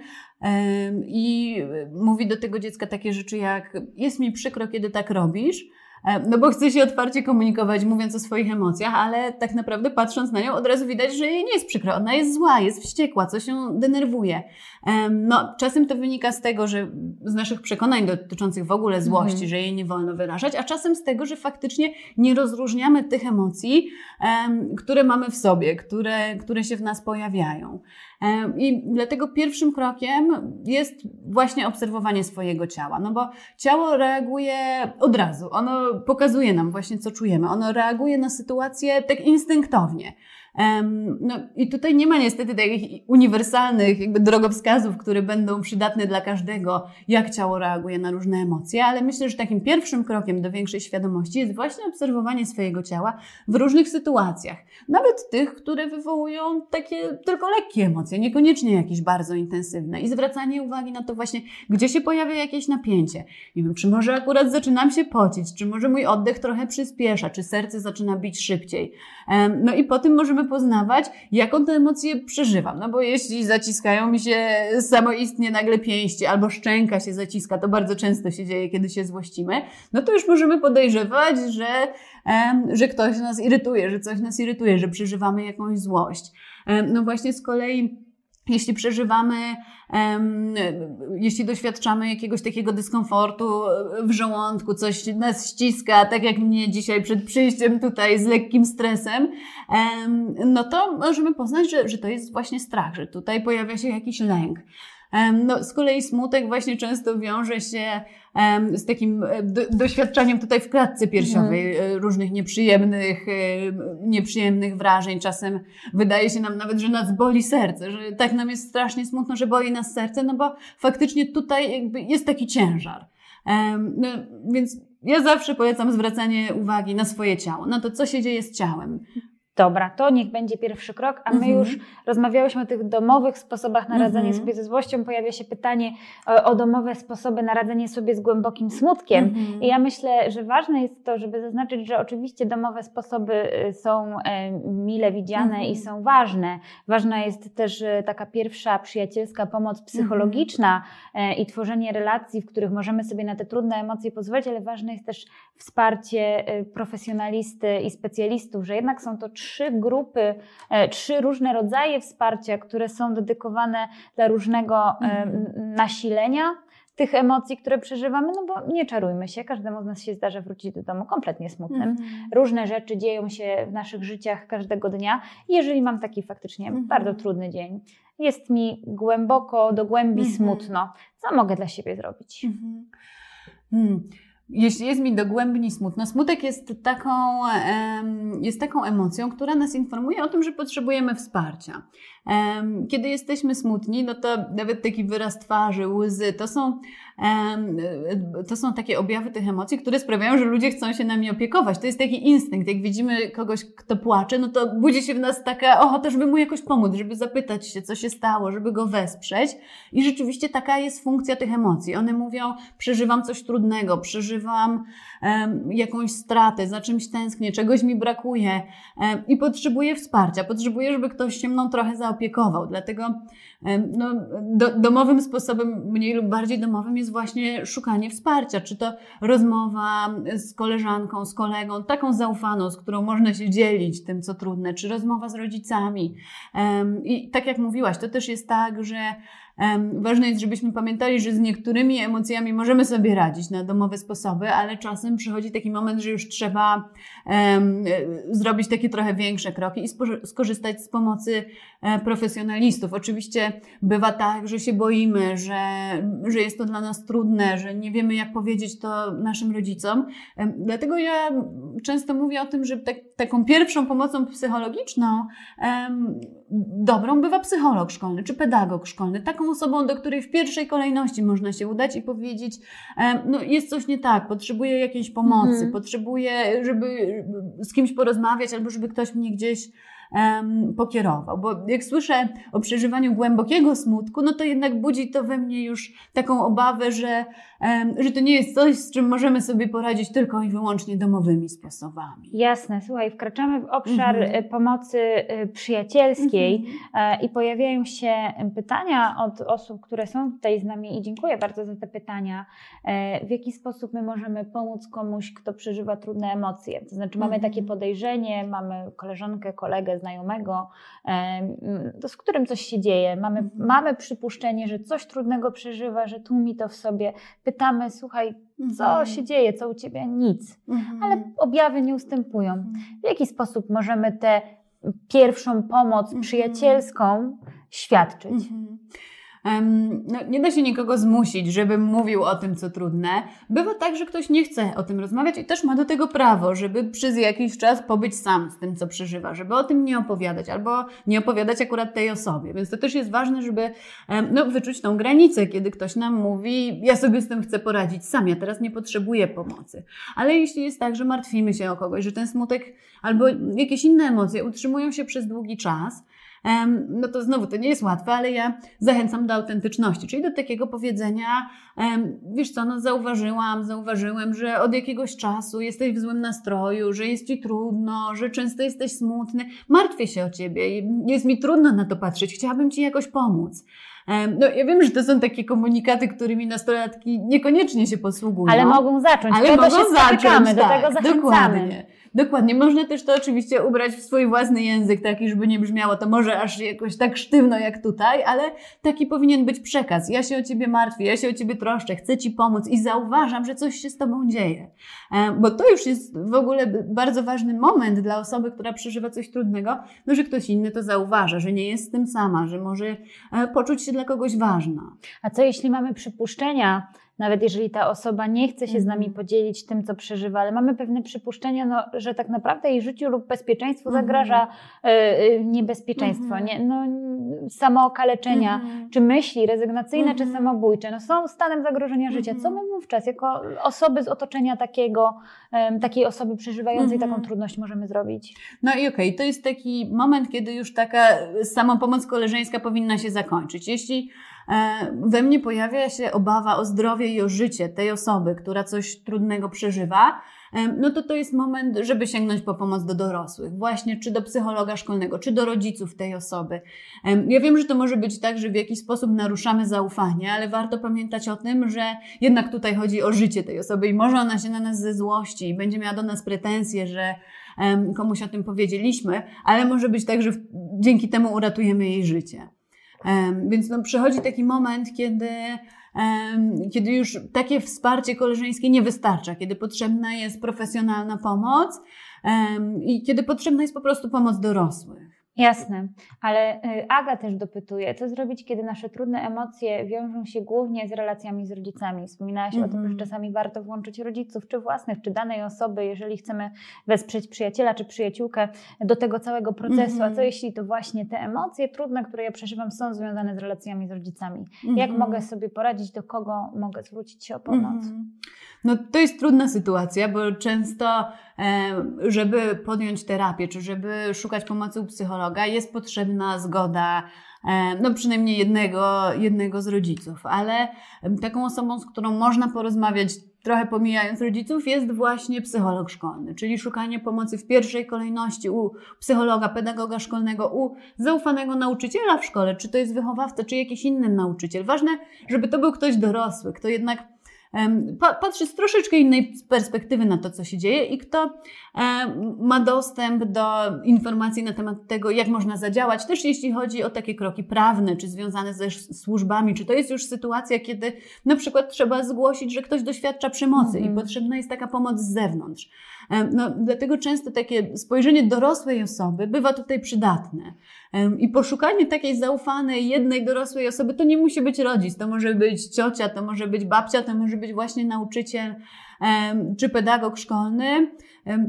i mówi do tego dziecka takie rzeczy jak jest mi przykro, kiedy tak robisz, E, no bo chce się otwarcie komunikować, mówiąc o swoich emocjach, ale tak naprawdę patrząc na nią od razu widać, że jej nie jest przykro. Ona jest zła, jest wściekła, coś ją denerwuje. No, czasem to wynika z tego, że z naszych przekonań dotyczących w ogóle złości, mhm. że jej nie wolno wyrażać, a czasem z tego, że faktycznie nie rozróżniamy tych emocji, które mamy w sobie, które, które się w nas pojawiają. I dlatego pierwszym krokiem jest właśnie obserwowanie swojego ciała, no bo ciało reaguje od razu, ono pokazuje nam właśnie, co czujemy, ono reaguje na sytuację tak instynktownie. No i tutaj nie ma niestety takich uniwersalnych jakby drogowskazów, które będą przydatne dla każdego, jak ciało reaguje na różne emocje, ale myślę, że takim pierwszym krokiem do większej świadomości jest właśnie obserwowanie swojego ciała w różnych sytuacjach. Nawet tych, które wywołują takie tylko lekkie emocje, niekoniecznie jakieś bardzo intensywne i zwracanie uwagi na to właśnie, gdzie się pojawia jakieś napięcie. Nie wiem, czy może akurat zaczynam się pocić, czy może mój oddech trochę przyspiesza, czy serce zaczyna bić szybciej. No i po tym możemy poznawać, jaką tę emocję przeżywam. No bo jeśli zaciskają mi się samoistnie nagle pięści albo szczęka się zaciska, to bardzo często się dzieje, kiedy się złościmy, no to już możemy podejrzewać, że, że ktoś nas irytuje, że coś nas irytuje, że przeżywamy jakąś złość. No właśnie z kolei jeśli przeżywamy, jeśli doświadczamy jakiegoś takiego dyskomfortu w żołądku, coś nas ściska, tak jak mnie dzisiaj przed przyjściem tutaj z lekkim stresem, no to możemy poznać, że, że to jest właśnie strach, że tutaj pojawia się jakiś lęk. No, z kolei smutek właśnie często wiąże się z takim e, doświadczaniem tutaj w klatce piersiowej mhm. różnych nieprzyjemnych, e, nieprzyjemnych wrażeń. Czasem wydaje się nam nawet, że nas boli serce, że tak nam jest strasznie smutno, że boli nas serce, no bo faktycznie tutaj jakby jest taki ciężar. No, więc ja zawsze polecam zwracanie uwagi na swoje ciało, na to, co się dzieje z ciałem. Dobra, to niech będzie pierwszy krok, a my mhm. już rozmawiałyśmy o tych domowych sposobach na radzenie mhm. sobie ze złością. Pojawia się pytanie o, o, domowe sposoby na radzenie sobie z głębokim smutkiem. Mhm. I ja myślę, że ważne jest to, żeby zaznaczyć, że oczywiście domowe sposoby y, są e, mile widziane i są ważne. Ważna jest też y, taka pierwsza przyjacielska pomoc psychologiczna i tworzenie relacji, w których możemy sobie na te trudne emocje pozwolić, ale ważne jest też wsparcie y, profesjonalisty i specjalistów, że jednak są to trzy trzy grupy, e, trzy różne rodzaje wsparcia, które są dedykowane dla różnego e, mhm. nasilenia tych emocji, które przeżywamy, no bo nie czarujmy się, każdemu z nas się zdarza wrócić do domu kompletnie smutnym. Mhm. Różne rzeczy dzieją się w naszych życiach każdego dnia. Jeżeli mam taki faktycznie mhm. bardzo trudny dzień, jest mi głęboko, do głębi smutno, co mogę dla siebie zrobić? Jeśli jest mi dogłębnie smutno, smutek jest taką, jest taką emocją, która nas informuje o tym, że potrzebujemy wsparcia. Kiedy jesteśmy smutni, no to nawet taki wyraz twarzy, łzy, to są, to są takie objawy tych emocji, które sprawiają, że ludzie chcą się nami opiekować. To jest taki instynkt. Jak widzimy kogoś, kto płacze, no to budzi się w nas taka ochota, żeby mu jakoś pomóc, żeby zapytać się, co się stało, żeby go wesprzeć. I rzeczywiście taka jest funkcja tych emocji. One mówią, przeżywam coś trudnego, przeżywam jakąś stratę, za czymś tęsknię, czegoś mi brakuje i potrzebuję wsparcia. Potrzebuję, żeby ktoś się mną trochę zaopiekował opiekował. Dlatego no, do, domowym sposobem, mniej lub bardziej domowym, jest właśnie szukanie wsparcia. Czy to rozmowa z koleżanką, z kolegą, taką zaufaną, z którą można się dzielić tym, co trudne, czy rozmowa z rodzicami. I tak jak mówiłaś, to też jest tak, że Ważne jest, żebyśmy pamiętali, że z niektórymi emocjami możemy sobie radzić na domowe sposoby, ale czasem przychodzi taki moment, że już trzeba zrobić takie trochę większe kroki i skorzystać z pomocy e, profesjonalistów. Oczywiście bywa tak, że się boimy, że, że jest to dla nas trudne, że nie wiemy, jak powiedzieć to naszym rodzicom. Dlatego ja często mówię o tym, że tak, taką pierwszą pomocą psychologiczną dobrą bywa psycholog szkolny czy pedagog szkolny. Taką taką osobą, do której w pierwszej kolejności można się udać i powiedzieć, no jest coś nie tak, potrzebuję jakiejś pomocy, mhm. potrzebuję, żeby z kimś porozmawiać albo żeby ktoś mnie gdzieś um, pokierował. Bo jak słyszę o przeżywaniu głębokiego smutku, no to jednak budzi to we mnie już taką obawę, że, że to nie jest coś, z czym możemy sobie poradzić tylko i wyłącznie domowymi sposobami. Jasne, słuchaj, wkraczamy w obszar mhm. E, pomocy e, przyjacielskiej mhm. E, i pojawiają się pytania od osób, które są tutaj z nami i dziękuję bardzo za te pytania. W jaki sposób my możemy pomóc komuś, kto przeżywa trudne emocje? To znaczy mamy mhm. takie podejrzenie, mamy koleżankę, kolegę, znajomego, z którym coś się dzieje. Mamy, mhm. mamy przypuszczenie, że coś trudnego przeżywa, że tłumi to w sobie. Pytamy, słuchaj, co mhm. się dzieje, co u ciebie? Nic. Mhm. Ale objawy nie ustępują. W jaki sposób możemy tę pierwszą pomoc przyjacielską świadczyć? No, nie da się nikogo zmusić, żeby mówił o tym, co trudne. Bywa tak, że ktoś nie chce o tym rozmawiać i też ma do tego prawo, żeby przez jakiś czas pobyć sam z tym, co przeżywa, żeby o tym nie opowiadać albo nie opowiadać akurat tej osobie. Więc to też jest ważne, żeby no, wyczuć tą granicę, kiedy ktoś nam mówi, ja sobie z tym chcę poradzić sam, ja teraz nie potrzebuję pomocy. Ale jeśli jest tak, że martwimy się o kogoś, że ten smutek albo jakieś inne emocje utrzymują się przez długi czas, no to znowu to nie jest łatwe, ale ja zachęcam do autentyczności, czyli do takiego powiedzenia, wiesz co, no zauważyłam, zauważyłem, że od jakiegoś czasu jesteś w złym nastroju, że jest ci trudno, że często jesteś smutny, martwię się o ciebie, jest mi trudno na to patrzeć, chciałabym ci jakoś pomóc. No, ja wiem, że to są takie komunikaty, którymi nastolatki niekoniecznie się posługują. Ale mogą zacząć. Ale mogą zacząć, do tak, tego zachęcamy. Dokładnie. Dokładnie. Można też to oczywiście ubrać w swój własny język, taki, żeby nie brzmiało to może aż jakoś tak sztywno jak tutaj, ale taki powinien być przekaz. Ja się o ciebie martwię, ja się o ciebie troszczę, chcę ci pomóc i zauważam, że coś się z tobą dzieje. Bo to już jest w ogóle bardzo ważny moment dla osoby, która przeżywa coś trudnego, no, że ktoś inny to zauważa, że nie jest z tym sama, że może e, poczuć się dla kogoś ważna. A co jeśli mamy przypuszczenia, nawet jeżeli ta osoba nie chce się z nami mhm. podzielić tym, co przeżywa, ale mamy pewne przypuszczenia, no, że tak naprawdę jej życiu lub bezpieczeństwu mhm. zagraża y, y, niebezpieczeństwo, nie, no, samookaleczenia, mhm. czy myśli rezygnacyjne, czy samobójcze, no, są stanem zagrożenia życia. Co my wówczas, jako osoby z otoczenia takiego, takiej osoby przeżywającej taką trudność możemy zrobić? No i okej, okay, to jest taki moment, kiedy już taka samopomoc koleżeńska powinna się zakończyć. Jeśli E, we mnie pojawia się obawa o zdrowie i o życie tej osoby, która coś trudnego przeżywa, e, no to to jest moment, żeby sięgnąć po pomoc do dorosłych, właśnie czy do psychologa szkolnego, czy do rodziców tej osoby. E, ja wiem, że to może być tak, że w jakiś sposób naruszamy zaufanie, ale warto pamiętać o tym, że jednak tutaj chodzi o życie tej osoby i może ona się na nas ze złości i będzie miała do nas pretensje, że komuś o tym powiedzieliśmy, ale może być tak, że dzięki temu uratujemy jej życie. Więc no, przychodzi taki moment, kiedy, kiedy już takie wsparcie koleżeńskie nie wystarcza, kiedy potrzebna jest profesjonalna pomoc i kiedy potrzebna jest po prostu pomoc dorosłych. Jasne, ale y, Aga też dopytuje, co zrobić, kiedy nasze trudne emocje wiążą się głównie z relacjami z rodzicami. Wspominałaś mm -hmm. o tym, że mhm. czasami warto włączyć rodziców, czy własnych, czy danej osoby, jeżeli chcemy wesprzeć przyjaciela czy przyjaciółkę do tego całego procesu. Mm -hmm. A co mhm. jeśli to właśnie te emocje trudne, które ja przeżywam, są związane z relacjami z rodzicami? Mm -hmm. Jak mogę sobie poradzić, do kogo mogę zwrócić się o pomoc? No to jest trudna sytuacja, bo często, żeby podjąć terapię, czy żeby szukać pomocy u psychologa, jest potrzebna zgoda no przynajmniej jednego, jednego z rodziców, ale taką osobą, z którą można porozmawiać, trochę pomijając rodziców, jest właśnie psycholog szkolny, czyli szukanie pomocy w pierwszej kolejności u psychologa, pedagoga szkolnego, u zaufanego nauczyciela w szkole, czy to jest wychowawca, czy jakiś inny nauczyciel. Ważne, żeby to był ktoś dorosły, kto jednak patrzy z troszeczkę innej perspektywy na to, co się dzieje i kto ma dostęp do informacji na temat tego, jak można zadziałać, też jeśli chodzi o takie kroki prawne, czy związane ze służbami, czy to jest już sytuacja, kiedy na przykład trzeba zgłosić, że ktoś doświadcza przemocy mhm. i potrzebna jest taka pomoc z zewnątrz. No, dlatego często takie spojrzenie dorosłej osoby bywa tutaj przydatne. I poszukanie takiej zaufanej, jednej dorosłej osoby to nie musi być rodzic, to może być ciocia, to może być babcia, to może być właśnie nauczyciel czy pedagog szkolny.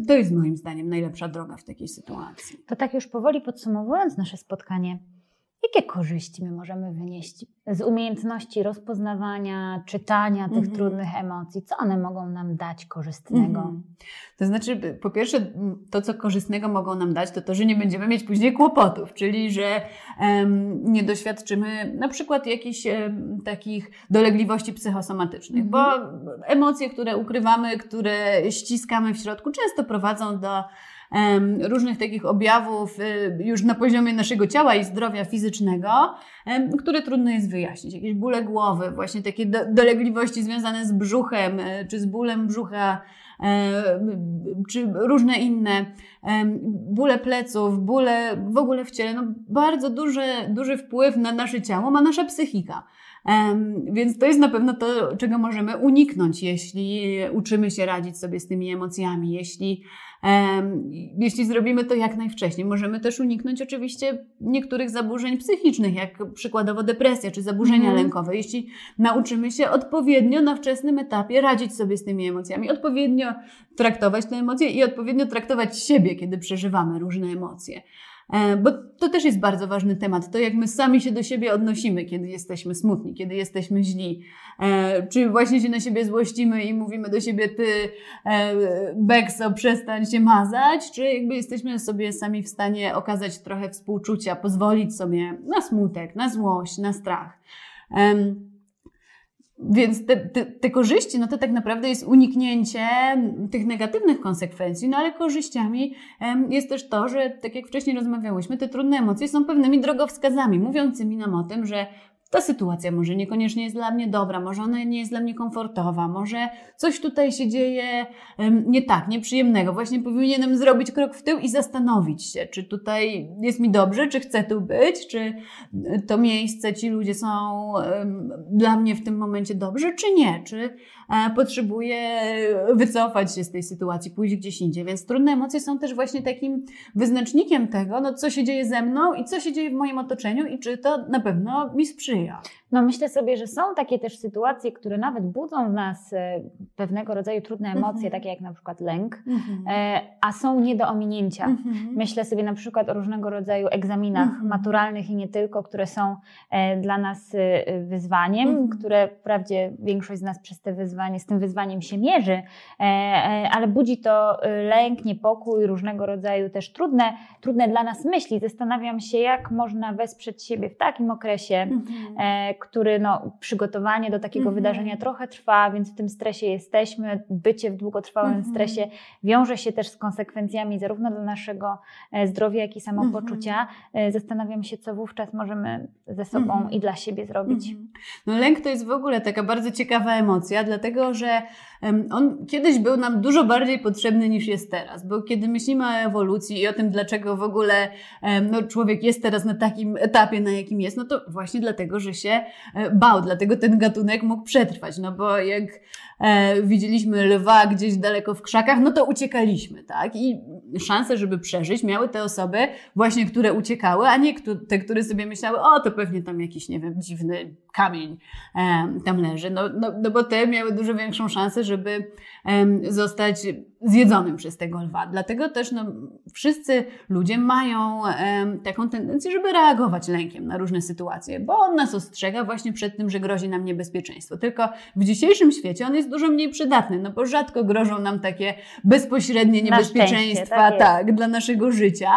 To jest moim zdaniem najlepsza droga w takiej sytuacji. To tak już powoli podsumowując nasze spotkanie, Jakie korzyści my możemy wynieść z umiejętności rozpoznawania, czytania tych mm -hmm. trudnych emocji? Co one mogą nam dać korzystnego? Mm -hmm. To znaczy, po pierwsze, to, co korzystnego mogą nam dać, to to, że nie będziemy mieć później kłopotów, czyli że um, nie doświadczymy na przykład jakichś um, takich dolegliwości psychosomatycznych, mm -hmm. bo emocje, które ukrywamy, które ściskamy w środku, często prowadzą do różnych takich objawów y, już na poziomie naszego ciała i zdrowia fizycznego, które trudno jest wyjaśnić. Jakieś bóle głowy, właśnie takie dolegliwości związane z brzuchem, y, czy z bólem brzucha, czy różne inne bóle pleców, bóle w ogóle w ciele, no bardzo duży, duży wpływ na nasze ciało ma nasza psychika. Więc to jest na pewno to, czego możemy uniknąć, jeśli uczymy się radzić sobie z tymi emocjami, jeśli jeśli zrobimy to jak najwcześniej, możemy też uniknąć oczywiście niektórych zaburzeń psychicznych, jak przykładowo depresja czy zaburzenia mm. lękowe. Jeśli nauczymy się odpowiednio na wczesnym etapie radzić sobie z tymi emocjami, odpowiednio traktować te emocje i odpowiednio traktować siebie, kiedy przeżywamy różne emocje. E, bo to też jest bardzo ważny temat, to jak my sami się do siebie odnosimy, kiedy jesteśmy smutni, kiedy jesteśmy źli. E, czy właśnie się na siebie złościmy i mówimy do siebie, ty e, Bekso, przestań się mazać, czy jakby jesteśmy sobie sami w stanie okazać trochę współczucia, pozwolić sobie na smutek, na złość, na strach. Więc te, te, te, korzyści, no to tak naprawdę jest uniknięcie tych negatywnych konsekwencji, no ale korzyściami jest też to, że tak jak wcześniej rozmawiałyśmy, te trudne emocje są pewnymi drogowskazami, mówiącymi nam o tym, że ta sytuacja może niekoniecznie jest dla mnie dobra, może ona nie jest dla mnie komfortowa, może coś tutaj się dzieje nie tak, nieprzyjemnego. Właśnie powinienem zrobić krok w tył i zastanowić się, czy tutaj jest mi dobrze, czy chcę tu być, czy to miejsce, ci ludzie są dla mnie w tym momencie dobrze, czy nie, czy e, potrzebuję wycofać się z tej sytuacji, pójść gdzieś indziej. Więc trudne emocje są też właśnie takim wyznacznikiem tego, no, co się dzieje ze mną i co się dzieje w moim otoczeniu i czy to na pewno mi sprzyja. No myślę sobie, że są takie też sytuacje, które nawet budzą w nas e, pewnego rodzaju trudne emocje, mm -hmm. takie jak na przykład lęk, mm -hmm. a są nie do ominięcia. Mm -hmm. Myślę sobie na przykład o różnego rodzaju egzaminach mhm. maturalnych i nie tylko, które są e, dla nas wyzwaniem, mhm. które wprawdzie większość z nas przez te wyzwanie, z tym wyzwaniem się mierzy, ale budzi to lęk, niepokój, różnego rodzaju też trudne, trudne dla nas myśli. Zastanawiam się, jak można wesprzeć siebie w takim okresie, mhm. Który no, przygotowanie do takiego mhm. wydarzenia trochę trwa, więc w tym stresie jesteśmy. Bycie w długotrwałym mhm. stresie wiąże się też z konsekwencjami zarówno dla naszego e, zdrowia, jak i samopoczucia. Mhm. E, zastanawiam się, co wówczas możemy ze sobą i dla siebie zrobić. No lęk to jest w ogóle taka bardzo ciekawa emocja, dlatego że on kiedyś był nam dużo bardziej potrzebny niż jest teraz, bo kiedy myślimy o ewolucji i o tym, dlaczego w ogóle no, człowiek jest teraz na takim etapie, na jakim jest, no to właśnie dlatego, że się e, bał, dlatego ten gatunek mógł przetrwać, no bo jak e, widzieliśmy lwa gdzieś daleko w krzakach, no to uciekaliśmy, tak? I szanse, żeby przeżyć, miały te osoby właśnie, które uciekały, a nie te, które sobie myślały, o, to pewnie tam jakiś, nie wiem, dziwny kamień tam leży. No, no, no bo te miały dużo większą szansę, żeby zostać zjedzonym przez tego lwa. Dlatego też no, wszyscy ludzie mają taką tendencję, żeby reagować lękiem na różne sytuacje, bo on nas ostrzega właśnie przed tym, że grozi nam niebezpieczeństwo. Tylko w dzisiejszym świecie on jest dużo mniej przydatny, no bo rzadko grożą nam takie bezpośrednie niebezpieczeństwa tak, tak, dla naszego życia.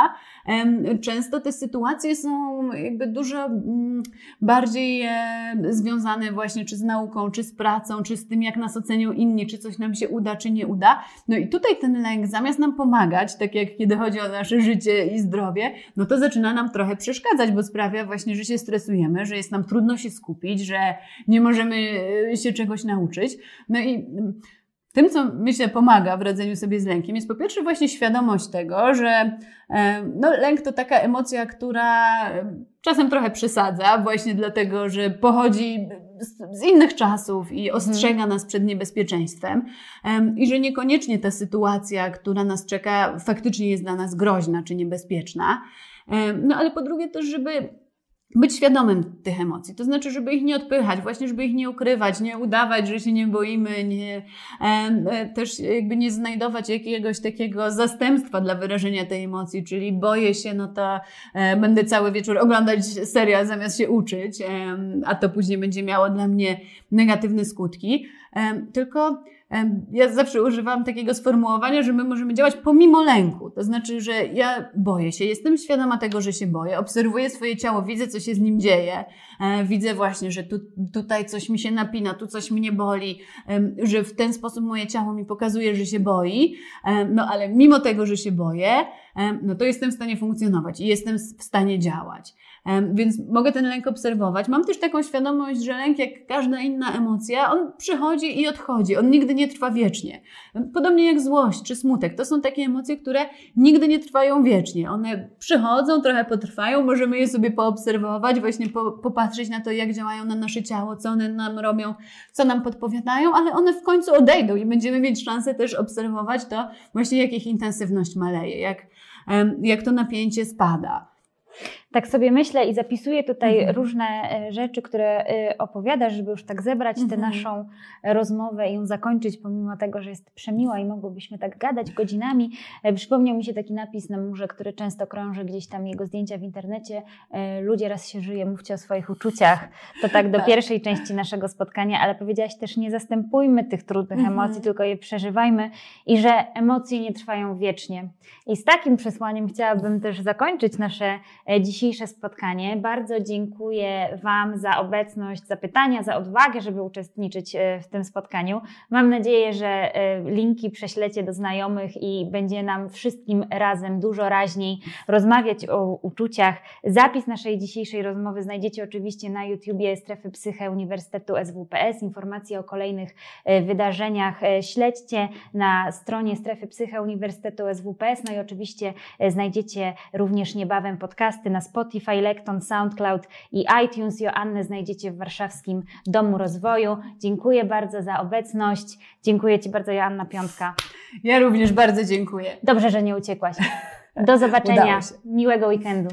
Często te sytuacje są jakby dużo mm, bardziej e, związane właśnie czy z nauką, czy z pracą, czy z tym, jak nas ocenią inni, czy coś nam się uda, czy nie uda. No i tutaj ten lęk zamiast nam pomagać, tak jak kiedy chodzi o nasze życie i zdrowie, no to zaczyna nam trochę przeszkadzać, bo sprawia właśnie, że się stresujemy, że jest nam trudno się skupić, że nie możemy e, się czegoś nauczyć. No i mm, tym, co myślę pomaga w radzeniu sobie z lękiem, jest po pierwsze właśnie świadomość tego, że e, no, lęk to taka emocja, która e, czasem trochę przesadza, właśnie dlatego, że pochodzi z, innych czasów i ostrzega mhm. nas przed niebezpieczeństwem i że niekoniecznie ta sytuacja, która nas czeka, faktycznie jest dla nas groźna czy niebezpieczna. No ale po drugie też, żeby być świadomym tych emocji, to znaczy, żeby ich nie odpychać, właśnie, żeby ich nie ukrywać, nie udawać, że się nie boimy, nie, e, też jakby nie znajdować jakiegoś takiego zastępstwa dla wyrażenia tej emocji, czyli boję się, no to e, będę cały wieczór oglądać serial zamiast się uczyć, e, a to później będzie miało dla mnie negatywne skutki, tylko ja zawsze używam takiego sformułowania, że my możemy działać pomimo lęku. To znaczy, że ja boję się, jestem świadoma tego, że się boję, obserwuję swoje ciało, widzę, co się z nim dzieje, e, widzę właśnie, że tu, tutaj coś mi się napina, tu coś mnie boli, że w ten sposób moje ciało mi pokazuje, że się boi, no ale mimo tego, że się boję, no to jestem w stanie funkcjonować i jestem w stanie działać. Więc mogę ten lęk obserwować. Mam też taką świadomość, że lęk, jak każda inna emocja, on przychodzi i odchodzi. On nigdy nie trwa wiecznie. Podobnie jak złość czy smutek. To są takie emocje, które nigdy nie trwają wiecznie. One przychodzą, trochę potrwają, możemy je sobie poobserwować, właśnie po, popatrzeć na to, jak działają na nasze ciało, co one nam robią, co nam podpowiadają, ale one w końcu odejdą i będziemy mieć szansę też obserwować to właśnie, jak ich intensywność maleje, jak, jak to napięcie spada. Tak sobie myślę i zapisuję tutaj Mhm. różne e, rzeczy, które e, opowiadasz, żeby już tak zebrać tę Mhm. naszą rozmowę i ją zakończyć, pomimo tego, że jest przemiła i mogłybyśmy tak gadać godzinami. E, Przypomniał mi się taki napis na murze, który często krąży gdzieś tam jego zdjęcia w internecie. Ludzie raz się żyje, mówcie o swoich uczuciach. To tak do Tak. pierwszej części naszego spotkania, ale powiedziałaś też, nie zastępujmy tych trudnych Mhm. emocji, tylko je przeżywajmy i że emocje nie trwają wiecznie. I z takim przesłaniem chciałabym też zakończyć nasze e, dzisiejsze spotkanie. Bardzo dziękuję Wam za obecność, za pytania, za odwagę, żeby uczestniczyć e, w tym spotkaniu. Mam nadzieję, że e, linki prześlecie do znajomych i będzie nam wszystkim razem dużo raźniej rozmawiać o uczuciach. Zapis naszej dzisiejszej rozmowy znajdziecie oczywiście na YouTubie Strefy Psyche Uniwersytetu SWPS. Informacje o kolejnych e, wydarzeniach śledźcie na stronie Strefy Psyche Uniwersytetu SWPS. No i oczywiście znajdziecie również niebawem podcasty na Spotify, Lekton, SoundCloud i iTunes. Joannę znajdziecie w Warszawskim Domu Rozwoju. Dziękuję bardzo za obecność. Dziękuję Ci bardzo, Joanna Piątka. Ja również bardzo dziękuję. Dobrze, że nie uciekłaś. Do zobaczenia. Miłego weekendu.